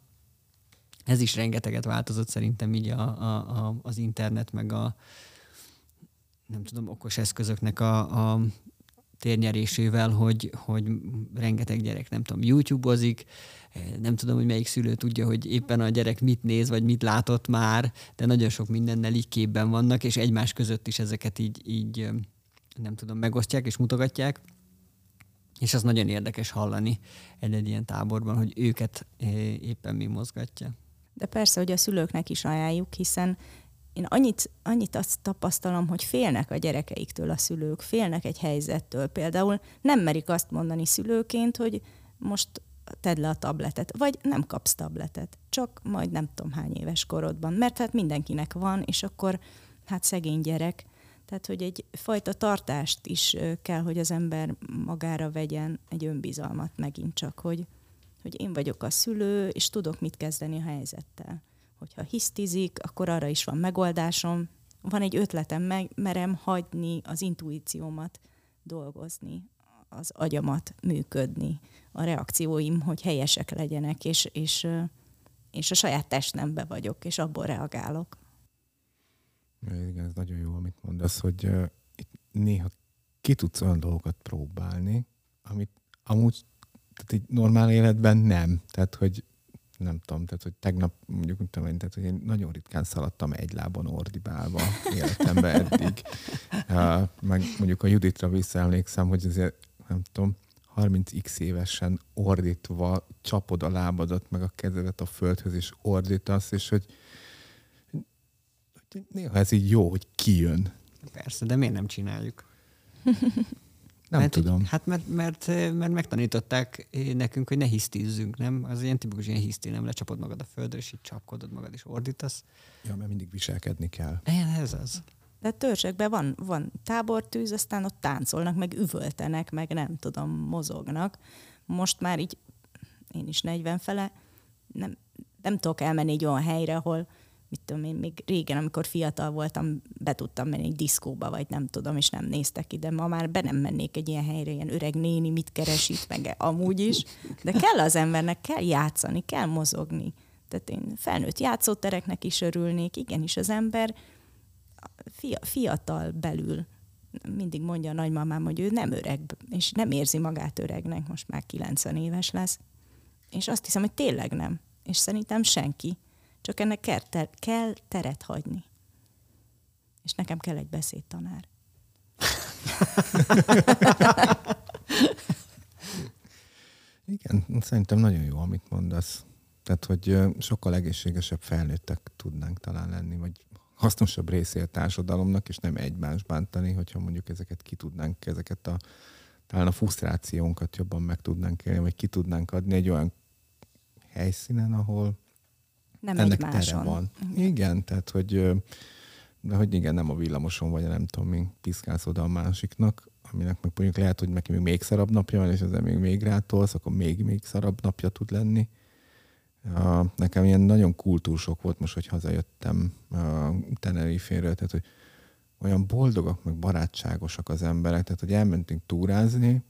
Ez is rengeteget változott szerintem így a, a, a, az internet, meg a nem tudom, okos eszközöknek a, a térnyerésével, hogy, hogy rengeteg gyerek, nem tudom, YouTube-ozik, nem tudom, hogy melyik szülő tudja, hogy éppen a gyerek mit néz, vagy mit látott már, de nagyon sok mindennel így képben vannak, és egymás között is ezeket így, így nem tudom, megosztják és mutogatják. És az nagyon érdekes hallani egy, egy ilyen táborban, hogy őket éppen mi mozgatja. De persze, hogy a szülőknek is ajánljuk, hiszen én annyit, annyit azt tapasztalom, hogy félnek a gyerekeiktől a szülők, félnek egy helyzettől. Például nem merik azt mondani szülőként, hogy most tedd le a tabletet, vagy nem kapsz tabletet, csak majd nem tudom hány éves korodban, mert hát mindenkinek van, és akkor hát szegény gyerek, tehát hogy egy fajta tartást is kell, hogy az ember magára vegyen, egy önbizalmat megint csak, hogy, hogy én vagyok a szülő, és tudok mit kezdeni a helyzettel. Hogyha hisztizik, akkor arra is van megoldásom, van egy ötletem, meg merem hagyni az intuíciómat dolgozni, az agyamat működni, a reakcióim, hogy helyesek legyenek, és, és, és a saját testnembe vagyok, és abból reagálok. Igen, ez nagyon jó, amit mondasz, hogy uh, itt néha ki tudsz olyan dolgokat próbálni, amit amúgy tehát egy normál életben nem. Tehát, hogy nem tudom, tehát, hogy tegnap mondjuk, nem tudom, tehát, hogy én nagyon ritkán szaladtam egy lábon ordibálva életemben eddig. Uh, meg mondjuk a Juditra visszaemlékszem, hogy azért, nem tudom, 30x évesen ordítva csapod a lábadat, meg a kezedet a földhöz, és ordítasz, és hogy néha ez így jó, hogy kijön. Persze, de miért nem csináljuk? Nem mert, tudom. Hát mert, mert, mert megtanították nekünk, hogy ne hisztizzünk, nem? Az ilyen tipikus ilyen hiszti, nem lecsapod magad a földre, és így csapkodod magad, és ordítasz. Ja, mert mindig viselkedni kell. Ez az. De törzsekben van, van tábortűz, aztán ott táncolnak, meg üvöltenek, meg nem tudom, mozognak. Most már így, én is 40 fele, nem, nem tudok elmenni egy olyan helyre, ahol mit tudom én, még régen, amikor fiatal voltam, be tudtam menni egy diszkóba, vagy nem tudom, és nem néztek ide. Ma már be nem mennék egy ilyen helyre, ilyen öreg néni, mit keres itt, meg amúgy is. De kell az embernek, kell játszani, kell mozogni. Tehát én felnőtt játszótereknek is örülnék. Igenis, az ember fiatal belül mindig mondja a nagymamám, hogy ő nem öreg, és nem érzi magát öregnek, most már 90 éves lesz. És azt hiszem, hogy tényleg nem. És szerintem senki. Csak ennek kell, ter- kell teret hagyni. És nekem kell egy beszédtanár. Igen, szerintem nagyon jó, amit mondasz. Tehát, hogy sokkal egészségesebb felnőttek tudnánk talán lenni, vagy hasznosabb részé a társadalomnak, és nem egymás bántani, hogyha mondjuk ezeket ki tudnánk, ezeket a talán a frusztrációnkat jobban meg tudnánk élni, vagy ki tudnánk adni egy olyan helyszínen, ahol nem ennek egymáson. tere van. Igen. igen, tehát hogy de hogy igen, nem a villamoson vagy, nem tudom, mi piszkálsz oda a másiknak, aminek meg mondjuk lehet, hogy neki még, még szarabb napja van, és ezzel még, még rátolsz, akkor még, még szarabb napja tud lenni. Uh, nekem ilyen nagyon kultúrsok volt most, hogy hazajöttem uh, Teneriféről, tehát hogy olyan boldogak, meg barátságosak az emberek, tehát hogy elmentünk túrázni,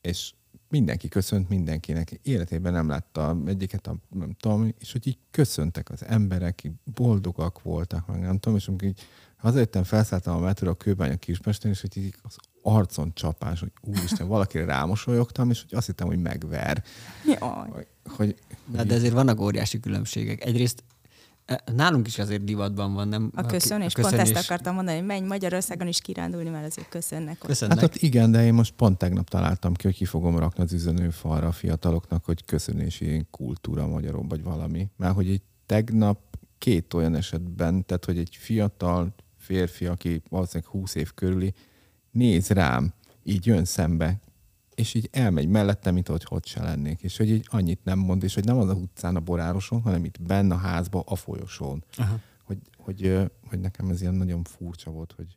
és mindenki köszönt mindenkinek. Életében nem látta egyiket, a, nem tudom, és hogy így köszöntek az emberek, így boldogak voltak, meg nem tudom, és amikor így hazajöttem, felszálltam a metro a kőbánya Kispesten, és hogy így az arcon csapás, hogy úristen, valakire rámosolyogtam, és hogy azt hittem, hogy megver. Jaj. Hogy, hogy, Na, de ezért vannak óriási különbségek. Egyrészt Nálunk is azért divatban van, nem? A köszönés, a pont ezt akartam mondani, hogy menj Magyarországon is kirándulni, mert azért köszönnek. Ott. Köszönnek. Hát ott igen, de én most pont tegnap találtam ki, hogy ki fogom rakni az üzenőfalra a fiataloknak, hogy köszönési kultúra magyarul, vagy valami. Mert hogy egy tegnap két olyan esetben, tehát hogy egy fiatal férfi, aki valószínűleg 20 év körüli, néz rám, így jön szembe, és így elmegy mellettem, mint hogy hogy se lennék. És hogy így annyit nem mond, és hogy nem az a utcán a borároson, hanem itt benne a házba, a folyosón. Aha. Hogy, hogy, hogy nekem ez ilyen nagyon furcsa volt, hogy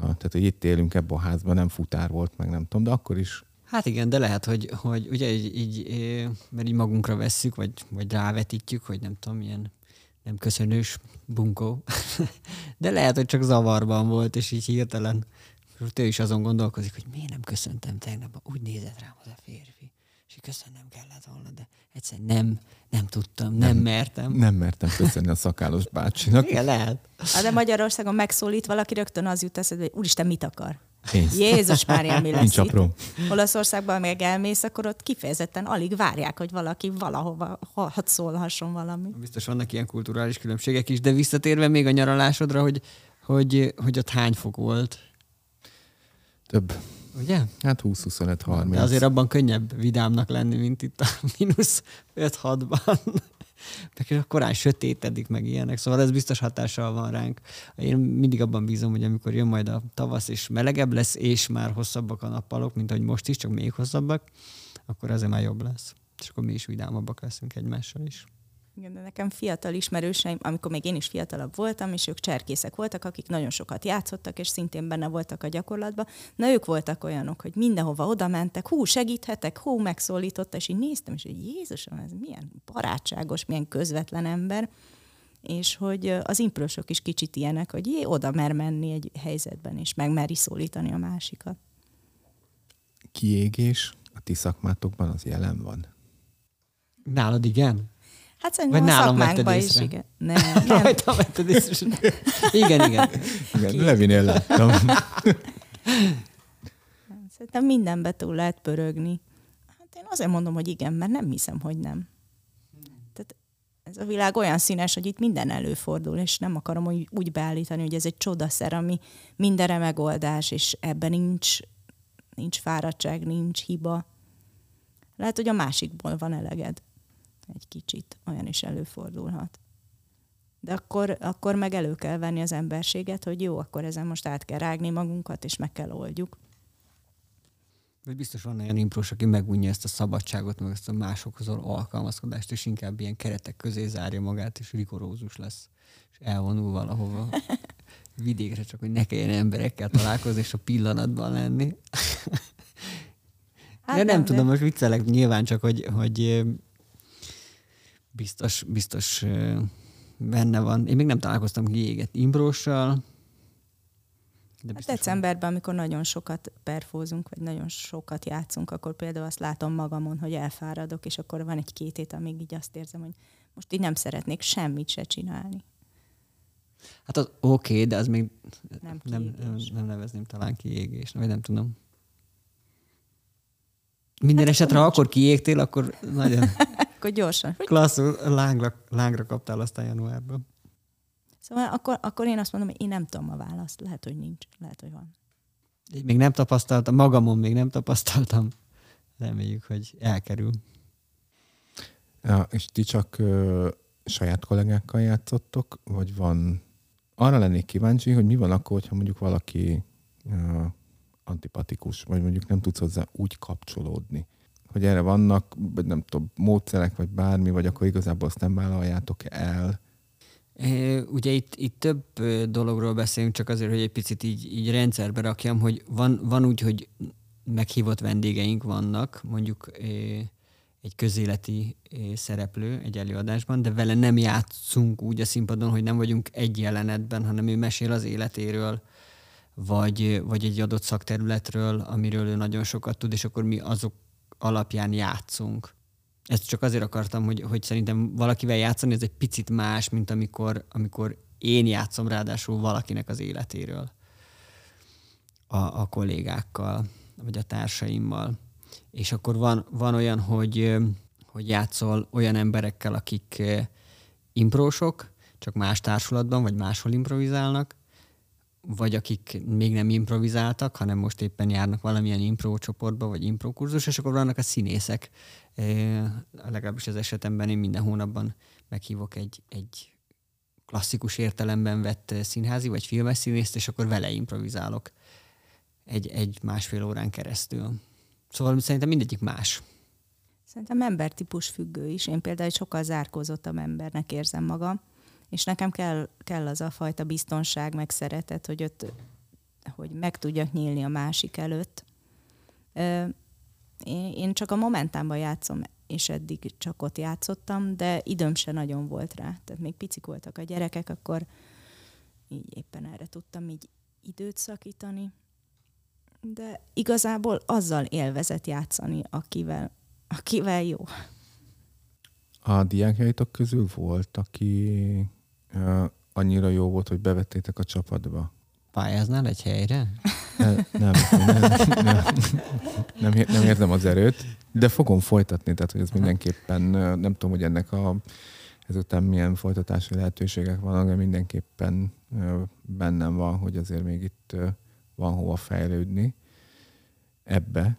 tehát, hogy itt élünk ebben a házban, nem futár volt, meg nem tudom, de akkor is Hát igen, de lehet, hogy, hogy ugye így, így, mert így magunkra vesszük, vagy, vagy rávetítjük, hogy nem tudom, milyen nem köszönős bunkó. De lehet, hogy csak zavarban volt, és így hirtelen ő is azon gondolkozik, hogy miért nem köszöntem tegnap, úgy nézett rám az a férfi, és köszönnem kellett volna, de egyszer nem, nem tudtam, nem, nem mertem. Nem mertem köszönni a szakállos bácsinak. Igen, lehet. Hát de Magyarországon megszólít valaki, rögtön az jut eszedbe, hogy úristen, mit akar? Pénzt. Jézus Mária, mi lesz Nincs itt? apró. Olaszországban meg elmész, akkor ott kifejezetten alig várják, hogy valaki valahova hadd szólhasson valami. Biztos vannak ilyen kulturális különbségek is, de visszatérve még a nyaralásodra, hogy, hogy, hogy ott hány fok volt? Több. Ugye? Hát 20-25-30. De azért abban könnyebb vidámnak lenni, mint itt a mínusz 5-6-ban. Meg korán sötétedik meg ilyenek, szóval ez biztos hatással van ránk. Én mindig abban bízom, hogy amikor jön majd a tavasz, és melegebb lesz, és már hosszabbak a nappalok, mint ahogy most is, csak még hosszabbak, akkor ezzel már jobb lesz. És akkor mi is vidámabbak leszünk egymással is. Igen, de nekem fiatal ismerőseim, amikor még én is fiatalabb voltam, és ők cserkészek voltak, akik nagyon sokat játszottak, és szintén benne voltak a gyakorlatban. Na, ők voltak olyanok, hogy mindenhova oda mentek, hú, segíthetek, hú, megszólította, és így néztem, és hogy Jézusom, ez milyen barátságos, milyen közvetlen ember és hogy az improsok is kicsit ilyenek, hogy jé, oda mer menni egy helyzetben, és megmeri szólítani a másikat. Kiégés a ti szakmátokban az jelen van? Nálad igen? Hát szerintem Vagy a nálam szakmánkban is, igen. Nem, nem. Rajtam vetted észre. Igen, igen. igen Levinél láttam. Szerintem mindenbe túl lehet pörögni. Hát én azért mondom, hogy igen, mert nem hiszem, hogy nem. Tehát ez a világ olyan színes, hogy itt minden előfordul, és nem akarom úgy, úgy beállítani, hogy ez egy csodaszer, ami mindenre megoldás, és ebben nincs, nincs fáradtság, nincs hiba. Lehet, hogy a másikból van eleged egy kicsit, olyan is előfordulhat. De akkor, akkor meg elő kell venni az emberséget, hogy jó, akkor ezen most át kell rágni magunkat, és meg kell oldjuk. Vagy biztos van olyan imprós, aki megunja ezt a szabadságot, meg ezt a másokhoz alkalmazkodást, és inkább ilyen keretek közé zárja magát, és rigorózus lesz, és elvonul valahova vidékre, csak hogy ne kelljen emberekkel találkozni, és a pillanatban lenni. Hát de nem, nem tudom, de... most viccelek nyilván csak, hogy, hogy biztos, biztos benne van. Én még nem találkoztam kiégett Imbróssal. De hát decemberben, amikor nagyon sokat perfózunk, vagy nagyon sokat játszunk, akkor például azt látom magamon, hogy elfáradok, és akkor van egy-két hét, amíg így azt érzem, hogy most így nem szeretnék semmit se csinálni. Hát az oké, okay, de az még nem, nem, nem, nem nevezném talán kiégés, vagy nem tudom. Minden hát esetre, ha akkor kiégtél, akkor nagyon akkor gyorsan. Klasszul, lángra, lángra kaptál aztán januárban. Szóval akkor, akkor én azt mondom, hogy én nem tudom a választ. Lehet, hogy nincs, lehet, hogy van. Így még nem tapasztaltam, magamon még nem tapasztaltam. Reméljük, hogy elkerül. Ja, és ti csak ö, saját kollégákkal játszottok, vagy van... Arra lennék kíváncsi, hogy mi van akkor, hogyha mondjuk valaki ö, antipatikus, vagy mondjuk nem tudsz hozzá úgy kapcsolódni hogy erre vannak, vagy nem tudom, módszerek, vagy bármi, vagy akkor igazából azt nem vállaljátok el? Ugye itt, itt több dologról beszélünk, csak azért, hogy egy picit így, így rendszerbe rakjam, hogy van, van úgy, hogy meghívott vendégeink vannak, mondjuk egy közéleti szereplő egy előadásban, de vele nem játszunk úgy a színpadon, hogy nem vagyunk egy jelenetben, hanem ő mesél az életéről, vagy, vagy egy adott szakterületről, amiről ő nagyon sokat tud, és akkor mi azok alapján játszunk. Ezt csak azért akartam, hogy, hogy szerintem valakivel játszani ez egy picit más, mint amikor, amikor én játszom ráadásul valakinek az életéről a, a kollégákkal, vagy a társaimmal. És akkor van, van olyan, hogy, hogy játszol olyan emberekkel, akik imprósok, csak más társulatban, vagy máshol improvizálnak, vagy akik még nem improvizáltak, hanem most éppen járnak valamilyen impro csoportba, vagy impro kurzus, és akkor vannak a színészek. Legalábbis az esetemben én minden hónapban meghívok egy, egy klasszikus értelemben vett színházi vagy filmes színészt, és akkor vele improvizálok egy, egy másfél órán keresztül. Szóval szerintem mindegyik más. Szerintem embertípus függő is. Én például sokkal zárkózottabb embernek érzem magam és nekem kell, kell az a fajta biztonság, meg szeretet, hogy, ott, hogy meg tudjak nyílni a másik előtt. Én csak a momentánban játszom, és eddig csak ott játszottam, de időm se nagyon volt rá. Tehát még picik voltak a gyerekek, akkor így éppen erre tudtam így időt szakítani. De igazából azzal élvezett játszani, akivel, akivel jó. A diákjaitok közül volt, aki annyira jó volt, hogy bevettétek a csapatba? Pályáznál egy helyre? Nem, nem, nem, nem, nem, nem érzem az erőt, de fogom folytatni, tehát hogy ez mindenképpen, nem tudom, hogy ennek a ezután milyen folytatási lehetőségek vannak, de mindenképpen bennem van, hogy azért még itt van hova fejlődni. ebbe,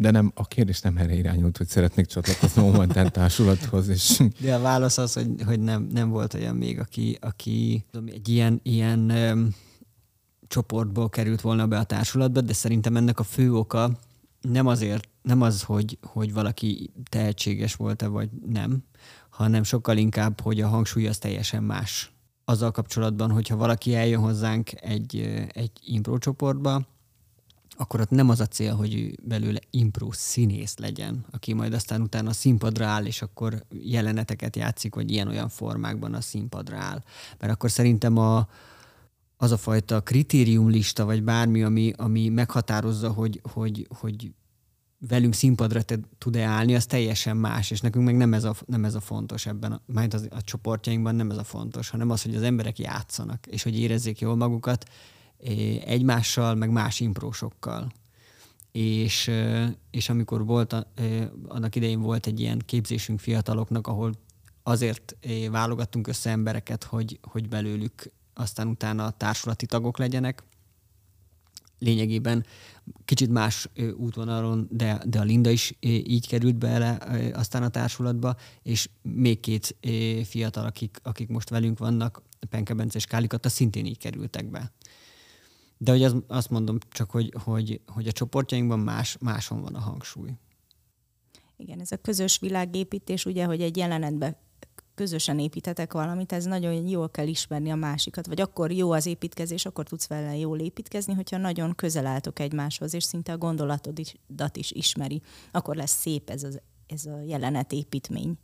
de nem, a kérdés nem erre irányult, hogy szeretnék csatlakozni a momentán társulathoz. És... De a válasz az, hogy, hogy nem, nem volt olyan még, aki, aki egy ilyen, ilyen um, csoportból került volna be a társulatba, de szerintem ennek a fő oka nem azért, nem az, hogy, hogy valaki tehetséges volt-e vagy nem, hanem sokkal inkább, hogy a hangsúly az teljesen más. Azzal kapcsolatban, hogyha valaki eljön hozzánk egy, egy impro csoportba, akkor ott nem az a cél, hogy belőle impro színész legyen, aki majd aztán utána a színpadra áll, és akkor jeleneteket játszik, vagy ilyen-olyan formákban a színpadra áll. Mert akkor szerintem a, az a fajta kritériumlista, vagy bármi, ami, ami meghatározza, hogy, hogy, hogy velünk színpadra te tud-e állni, az teljesen más, és nekünk meg nem ez a, nem ez a fontos ebben, a, majd az, a csoportjainkban nem ez a fontos, hanem az, hogy az emberek játszanak, és hogy érezzék jól magukat egymással, meg más imprósokkal. És, és amikor volt, annak idején volt egy ilyen képzésünk fiataloknak, ahol azért válogattunk össze embereket, hogy, hogy belőlük aztán utána társulati tagok legyenek. Lényegében kicsit más útvonalon, de, de a Linda is így került bele aztán a társulatba, és még két fiatal, akik, akik most velünk vannak, Penke Bence és Kálikata szintén így kerültek be. De hogy az, azt mondom csak, hogy, hogy, hogy a csoportjainkban más, máson van a hangsúly. Igen, ez a közös világépítés, ugye, hogy egy jelenetben közösen építetek valamit, ez nagyon jól kell ismerni a másikat, vagy akkor jó az építkezés, akkor tudsz vele jól építkezni, hogyha nagyon közel álltok egymáshoz, és szinte a gondolatodat is ismeri. Akkor lesz szép ez, az, ez a jelenetépítmény,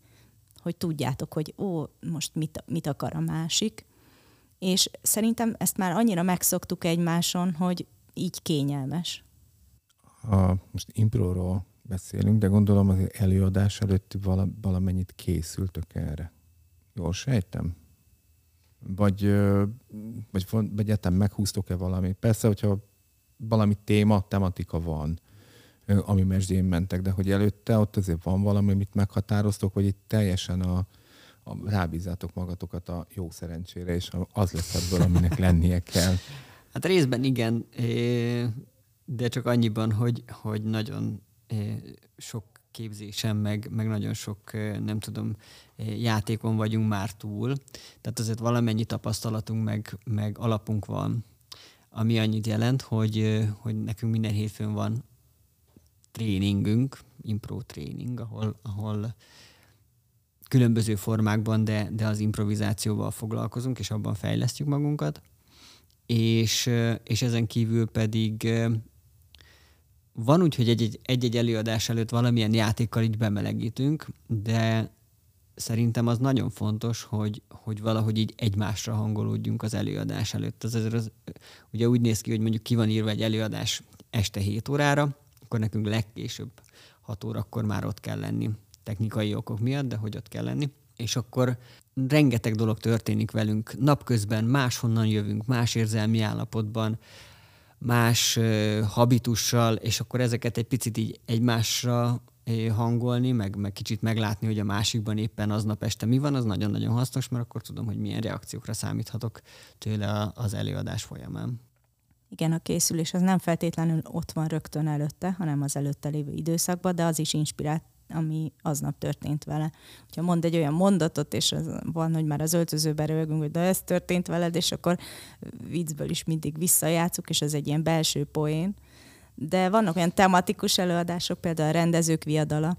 hogy tudjátok, hogy ó, most mit, mit akar a másik, és szerintem ezt már annyira megszoktuk egymáson, hogy így kényelmes. Ha most improról beszélünk, de gondolom az előadás előtt valamennyit készültök erre. Jól sejtem? Vagy, vagy, vagy egyáltalán meghúztok-e valamit? Persze, hogyha valami téma, tematika van, ami mesdjén mentek, de hogy előtte ott azért van valami, amit meghatároztok, hogy itt teljesen a, rábízátok magatokat a jó szerencsére, és az lesz ebből, aminek lennie kell. Hát részben igen, de csak annyiban, hogy, hogy nagyon sok képzésem, meg, meg nagyon sok, nem tudom, játékon vagyunk már túl. Tehát azért valamennyi tapasztalatunk, meg, meg alapunk van, ami annyit jelent, hogy, hogy nekünk minden hétfőn van tréningünk, impro tréning, ahol, ahol különböző formákban, de, de az improvizációval foglalkozunk, és abban fejlesztjük magunkat. És, és ezen kívül pedig van úgy, hogy egy-egy előadás előtt valamilyen játékkal így bemelegítünk, de szerintem az nagyon fontos, hogy, hogy valahogy így egymásra hangolódjunk az előadás előtt. Az, az, az, ugye úgy néz ki, hogy mondjuk ki van írva egy előadás este 7 órára, akkor nekünk legkésőbb 6 órakor már ott kell lenni technikai okok miatt, de hogy ott kell lenni. És akkor rengeteg dolog történik velünk. Napközben máshonnan jövünk, más érzelmi állapotban, más habitussal, és akkor ezeket egy picit így egymásra hangolni, meg, meg kicsit meglátni, hogy a másikban éppen aznap este mi van, az nagyon-nagyon hasznos, mert akkor tudom, hogy milyen reakciókra számíthatok tőle az előadás folyamán. Igen, a készülés az nem feltétlenül ott van rögtön előtte, hanem az előtte lévő időszakban, de az is inspirált ami aznap történt vele. Ha mond egy olyan mondatot, és az van, hogy már az öltözőben rögünk, hogy de ez történt veled, és akkor viccből is mindig visszajátszuk, és ez egy ilyen belső poén. De vannak olyan tematikus előadások, például a rendezők viadala,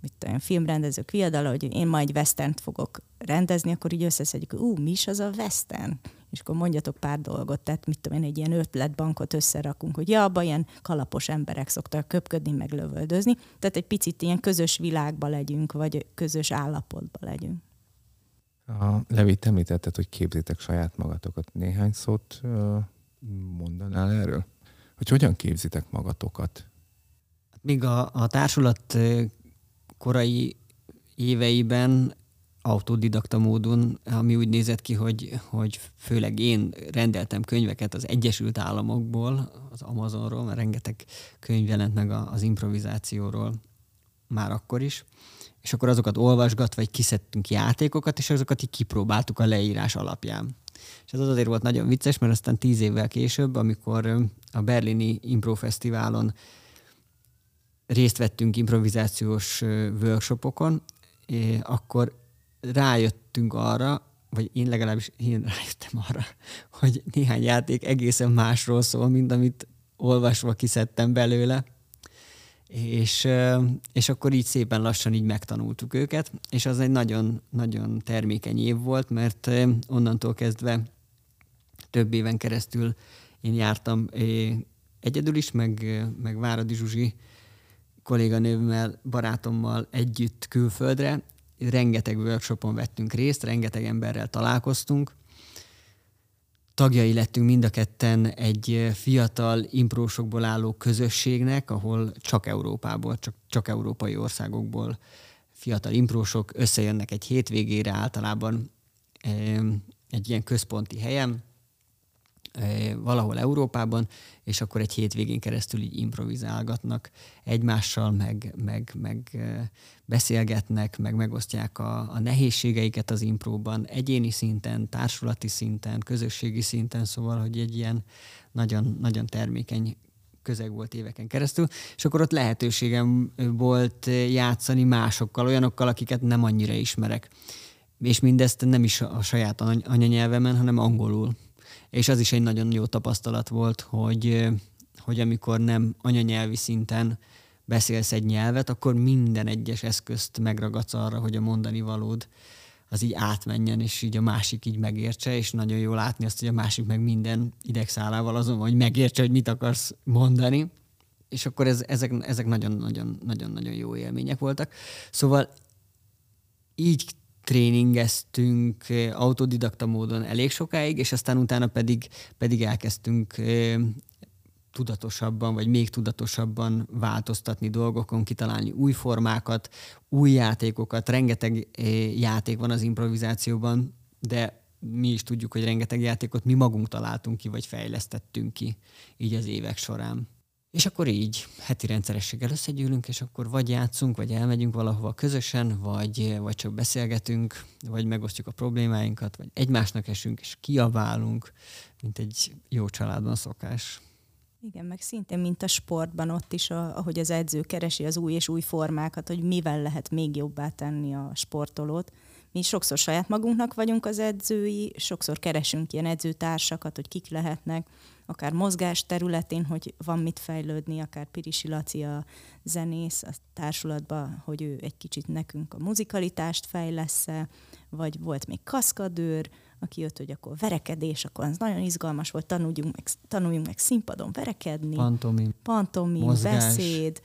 mit olyan filmrendezők viadala, hogy én majd western fogok rendezni, akkor így összeszedjük, ú, mi is az a western? És akkor mondjatok pár dolgot, tehát mit tudom én, egy ilyen ötletbankot összerakunk, hogy ja, abban ilyen kalapos emberek szoktak köpködni, meg lövöldözni, tehát egy picit ilyen közös világba legyünk, vagy közös állapotba legyünk. A Levi, említetted, hogy képzitek saját magatokat. Néhány szót mondanál erről? Hogy hogyan képzitek magatokat? Míg a, a társulat korai éveiben autodidakta módon, ami úgy nézett ki, hogy, hogy főleg én rendeltem könyveket az Egyesült Államokból, az Amazonról, mert rengeteg könyv jelent meg az improvizációról már akkor is, és akkor azokat olvasgatva, vagy kiszedtünk játékokat, és azokat így kipróbáltuk a leírás alapján. És ez azért volt nagyon vicces, mert aztán tíz évvel később, amikor a berlini Impro Fesztiválon részt vettünk improvizációs workshopokon, akkor rájöttünk arra, vagy én legalábbis én rájöttem arra, hogy néhány játék egészen másról szól, mint amit olvasva kiszedtem belőle, és, és akkor így szépen lassan így megtanultuk őket, és az egy nagyon, nagyon termékeny év volt, mert onnantól kezdve több éven keresztül én jártam egyedül is, meg, meg Váradi Zsuzsi kolléganőmmel, barátommal együtt külföldre. Rengeteg workshopon vettünk részt, rengeteg emberrel találkoztunk. Tagjai lettünk mind a ketten egy fiatal imprósokból álló közösségnek, ahol csak Európából, csak, csak európai országokból fiatal imprósok összejönnek egy hétvégére általában egy ilyen központi helyen, valahol Európában, és akkor egy hétvégén keresztül így improvizálgatnak egymással, meg, meg, meg beszélgetnek, meg megosztják a, a nehézségeiket az impróban, egyéni szinten, társulati szinten, közösségi szinten, szóval, hogy egy ilyen nagyon, nagyon termékeny közeg volt éveken keresztül, és akkor ott lehetőségem volt játszani másokkal, olyanokkal, akiket nem annyira ismerek. És mindezt nem is a saját anyanyelvemen, hanem angolul és az is egy nagyon jó tapasztalat volt, hogy, hogy amikor nem anyanyelvi szinten beszélsz egy nyelvet, akkor minden egyes eszközt megragadsz arra, hogy a mondani valód az így átmenjen, és így a másik így megértse, és nagyon jó látni azt, hogy a másik meg minden idegszálával azon, hogy megértse, hogy mit akarsz mondani. És akkor ez, ezek, ezek nagyon-nagyon jó élmények voltak. Szóval így tréningeztünk autodidakta módon elég sokáig, és aztán utána pedig, pedig elkezdtünk tudatosabban, vagy még tudatosabban változtatni dolgokon, kitalálni új formákat, új játékokat. Rengeteg játék van az improvizációban, de mi is tudjuk, hogy rengeteg játékot mi magunk találtunk ki, vagy fejlesztettünk ki így az évek során. És akkor így heti rendszerességgel összegyűlünk, és akkor vagy játszunk, vagy elmegyünk valahova közösen, vagy, vagy csak beszélgetünk, vagy megosztjuk a problémáinkat, vagy egymásnak esünk, és kiabálunk, mint egy jó családban szokás. Igen, meg szintén, mint a sportban, ott is, a, ahogy az edző keresi az új és új formákat, hogy mivel lehet még jobbá tenni a sportolót. Mi sokszor saját magunknak vagyunk az edzői, sokszor keresünk ilyen edzőtársakat, hogy kik lehetnek, akár mozgás területén, hogy van mit fejlődni, akár Pirisi Laci a zenész a társulatban, hogy ő egy kicsit nekünk a muzikalitást fejlesz-e, vagy volt még kaszkadőr, aki jött, hogy akkor verekedés, akkor az nagyon izgalmas volt, tanuljunk meg, tanuljunk meg színpadon verekedni. Pantomim. Pantomim, beszéd.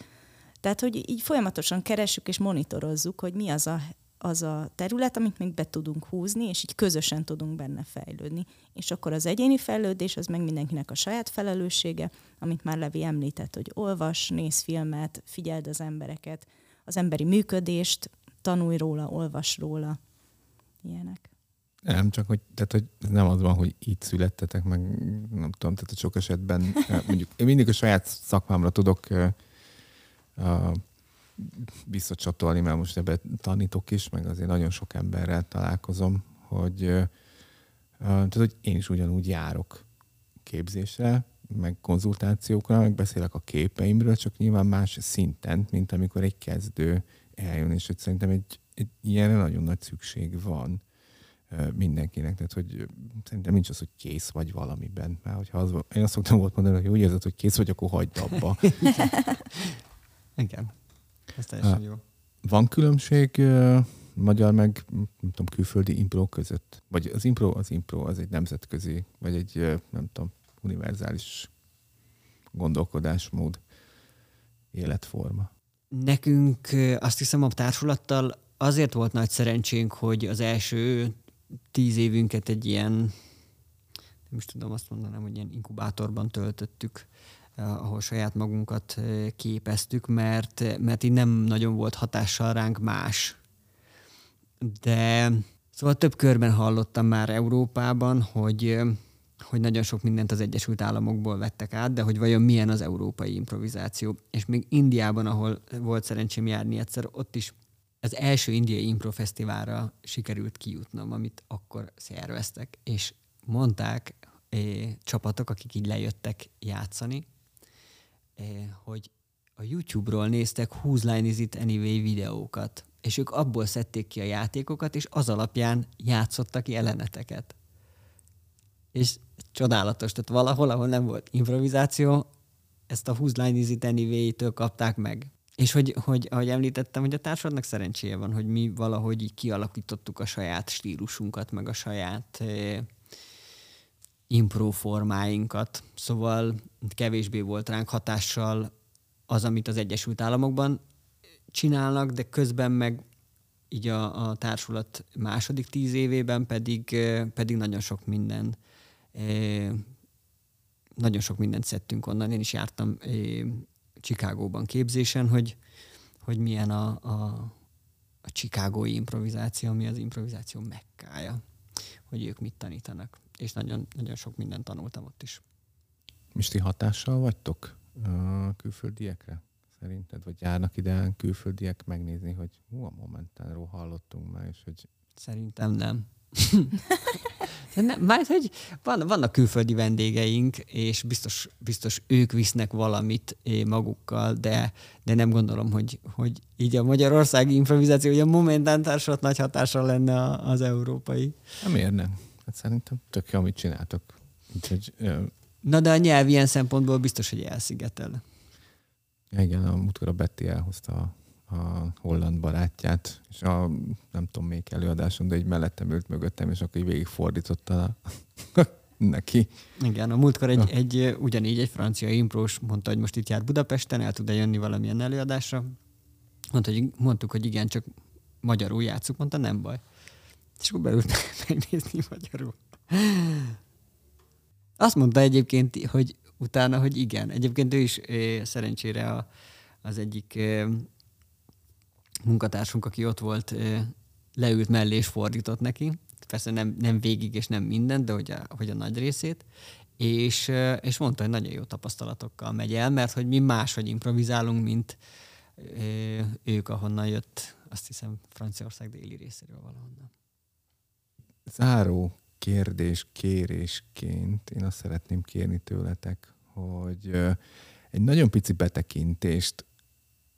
Tehát, hogy így folyamatosan keressük és monitorozzuk, hogy mi az a az a terület, amit még be tudunk húzni, és így közösen tudunk benne fejlődni. És akkor az egyéni fejlődés, az meg mindenkinek a saját felelőssége, amit már Levi említett, hogy olvas, néz filmet, figyeld az embereket, az emberi működést, tanulj róla, olvas róla, ilyenek. Nem, csak hogy, tehát, hogy nem az van, hogy így születtetek, meg nem tudom, tehát sok esetben eh, mondjuk én mindig a saját szakmámra tudok uh, visszacsatolni, mert most ebbe tanítok is, meg azért nagyon sok emberrel találkozom, hogy, tehát, hogy én is ugyanúgy járok képzésre, meg konzultációkra, meg beszélek a képeimről, csak nyilván más szinten, mint amikor egy kezdő eljön, és hogy szerintem egy, egy ilyenre nagyon nagy szükség van mindenkinek. Tehát, hogy szerintem nincs az, hogy kész vagy valamiben. Mert hogyha az, én azt szoktam volt mondani, hogy úgy érzed, hogy kész vagy, akkor hagyd abba. Igen. Ez teljesen jó. Van különbség magyar meg nem tudom, külföldi impro között? Vagy az impro az impro, az egy nemzetközi, vagy egy nem tudom, univerzális gondolkodásmód, életforma. Nekünk azt hiszem a társulattal azért volt nagy szerencsénk, hogy az első tíz évünket egy ilyen, nem is tudom azt mondanám, hogy ilyen inkubátorban töltöttük ahol saját magunkat képeztük, mert, mert így nem nagyon volt hatással ránk más. De szóval több körben hallottam már Európában, hogy, hogy nagyon sok mindent az Egyesült Államokból vettek át, de hogy vajon milyen az európai improvizáció. És még Indiában, ahol volt szerencsém járni egyszer, ott is az első indiai improfesztiválra sikerült kijutnom, amit akkor szerveztek, és mondták é, csapatok, akik így lejöttek játszani, hogy a YouTube-ról néztek Whose Line Is It Anyway videókat, és ők abból szedték ki a játékokat, és az alapján játszottak jeleneteket. És csodálatos, tehát valahol, ahol nem volt improvizáció, ezt a Whose Line Is It Anyway-től kapták meg. És hogy, hogy, ahogy említettem, hogy a társadnak szerencséje van, hogy mi valahogy így kialakítottuk a saját stílusunkat, meg a saját eh, impro formáinkat. Szóval kevésbé volt ránk hatással az, amit az Egyesült Államokban csinálnak, de közben meg így a, a társulat második tíz évében pedig, pedig nagyon sok minden nagyon sok mindent szedtünk onnan. Én is jártam Csikágóban képzésen, hogy, hogy milyen a, a, a csikágói improvizáció, ami az improvizáció mekkája, hogy ők mit tanítanak. És nagyon, nagyon sok mindent tanultam ott is. Misti hatással vagytok a külföldiekre? Szerinted? Vagy járnak ide külföldiek megnézni, hogy hú, a momentánról hallottunk már, és hogy... Szerintem nem. Nem, mert hogy van, vannak külföldi vendégeink, és biztos, biztos ők visznek valamit eh, magukkal, de, de nem gondolom, hogy, hogy így a magyarországi improvizáció, hogy a momentán társat nagy hatással lenne az európai. Nem érne. Hát szerintem tök jó, amit csináltok. Úgyhogy, Na de a nyelv ilyen szempontból biztos, hogy elszigetel. Igen, a múltkor a Betty elhozta a a holland barátját, és a nem tudom még előadáson, de egy mellettem ült mögöttem, és akkor így végigfordította neki. Igen, a múltkor egy, egy, ugyanígy egy francia imprós mondta, hogy most itt jár Budapesten, el tud-e jönni valamilyen előadásra. Mondta, hogy, mondtuk, hogy igen, csak magyarul játszunk, mondta, nem baj. És akkor beült megnézni magyarul. Azt mondta egyébként, hogy utána, hogy igen. Egyébként ő is szerencsére a, az egyik munkatársunk, aki ott volt, leült mellé és fordított neki. Persze nem, nem végig és nem minden, de hogy a, hogy a nagy részét. És, és mondta, hogy nagyon jó tapasztalatokkal megy el, mert hogy mi máshogy improvizálunk, mint ők, ahonnan jött, azt hiszem Franciaország déli részéről valahonnan. Záró kérdés kérésként én azt szeretném kérni tőletek, hogy egy nagyon pici betekintést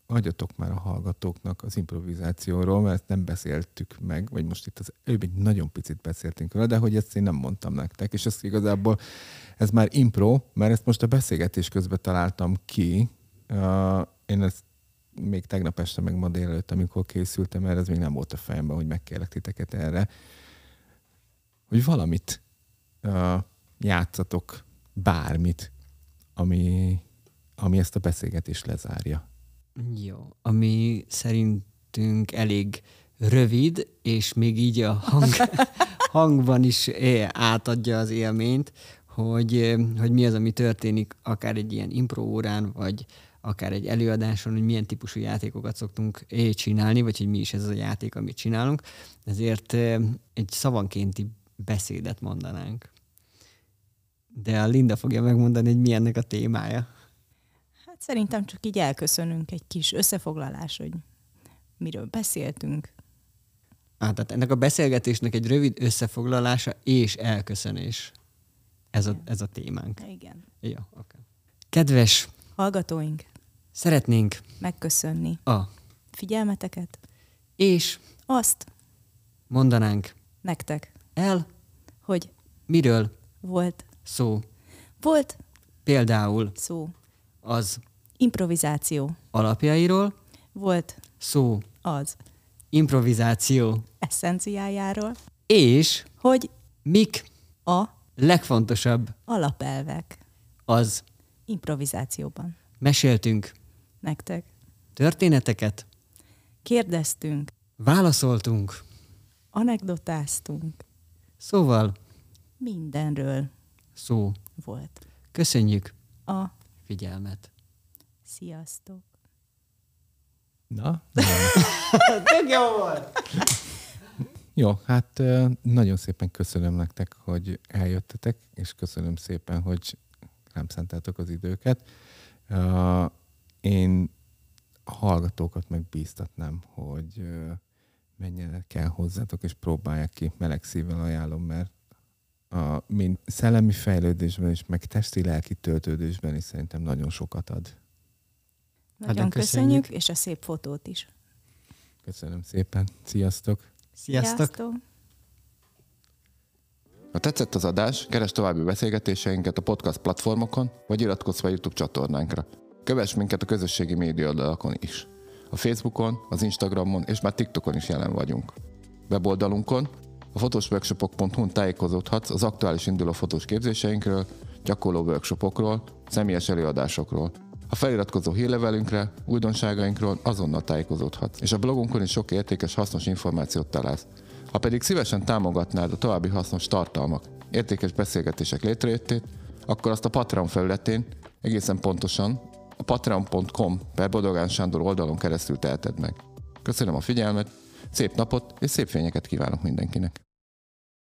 adjatok már a hallgatóknak az improvizációról, mert nem beszéltük meg, vagy most itt az előbb egy nagyon picit beszéltünk róla, de hogy ezt én nem mondtam nektek, és ez igazából ez már impro, mert ezt most a beszélgetés közben találtam ki. Én ezt még tegnap este, meg ma délelőtt, amikor készültem, mert ez még nem volt a fejemben, hogy megkérlek titeket erre, hogy valamit uh, játszatok, bármit, ami, ami ezt a beszélgetést lezárja. Jó, ami szerintünk elég rövid, és még így a hang, hangban is átadja az élményt, hogy, hogy mi az, ami történik akár egy ilyen impro órán, vagy akár egy előadáson, hogy milyen típusú játékokat szoktunk csinálni, vagy hogy mi is ez a játék, amit csinálunk. Ezért egy szavankénti beszédet mondanánk. De a Linda fogja megmondani, hogy mi ennek a témája. Hát szerintem csak így elköszönünk egy kis összefoglalás, hogy miről beszéltünk. Á, tehát ennek a beszélgetésnek egy rövid összefoglalása és elköszönés. Ez a, ez a témánk. Igen. Jó, oké. Kedves hallgatóink, szeretnénk megköszönni a figyelmeteket, és azt mondanánk nektek el, hogy miről volt szó. Volt például szó az improvizáció alapjairól, volt szó az improvizáció eszenciájáról, és hogy mik a legfontosabb alapelvek az improvizációban. Meséltünk nektek. Történeteket. Kérdeztünk. Válaszoltunk. Anekdotáztunk. Szóval mindenről szó volt. Köszönjük a figyelmet. Sziasztok! Na? Tök jó volt! Jó, hát nagyon szépen köszönöm nektek, hogy eljöttetek, és köszönöm szépen, hogy rám szentáltok az időket. Én a hallgatókat megbíztatnám, hogy menjenek el hozzátok, és próbálják ki, meleg szívvel ajánlom, mert a, mint szellemi fejlődésben is, meg testi-lelki töltődésben is szerintem nagyon sokat ad. Nagyon köszönjük, köszönjük, és a szép fotót is. Köszönöm szépen. Sziasztok! Sziasztok! Sziasztok. Ha tetszett az adás, keres további beszélgetéseinket a podcast platformokon, vagy iratkozz fel YouTube csatornánkra. Kövess minket a közösségi média oldalakon is. A Facebookon, az Instagramon és már TikTokon is jelen vagyunk. Weboldalunkon a fotosworkshopok.hu-n tájékozódhatsz az aktuális induló fotós képzéseinkről, gyakorló workshopokról, személyes előadásokról. A feliratkozó hírlevelünkre, újdonságainkról azonnal tájékozódhatsz, és a blogunkon is sok értékes, hasznos információt találsz. Ha pedig szívesen támogatnád a további hasznos tartalmak, értékes beszélgetések létrejöttét, akkor azt a Patreon felületén, egészen pontosan a patreon.com per Bodogán Sándor oldalon keresztül teheted meg. Köszönöm a figyelmet, szép napot és szép fényeket kívánok mindenkinek!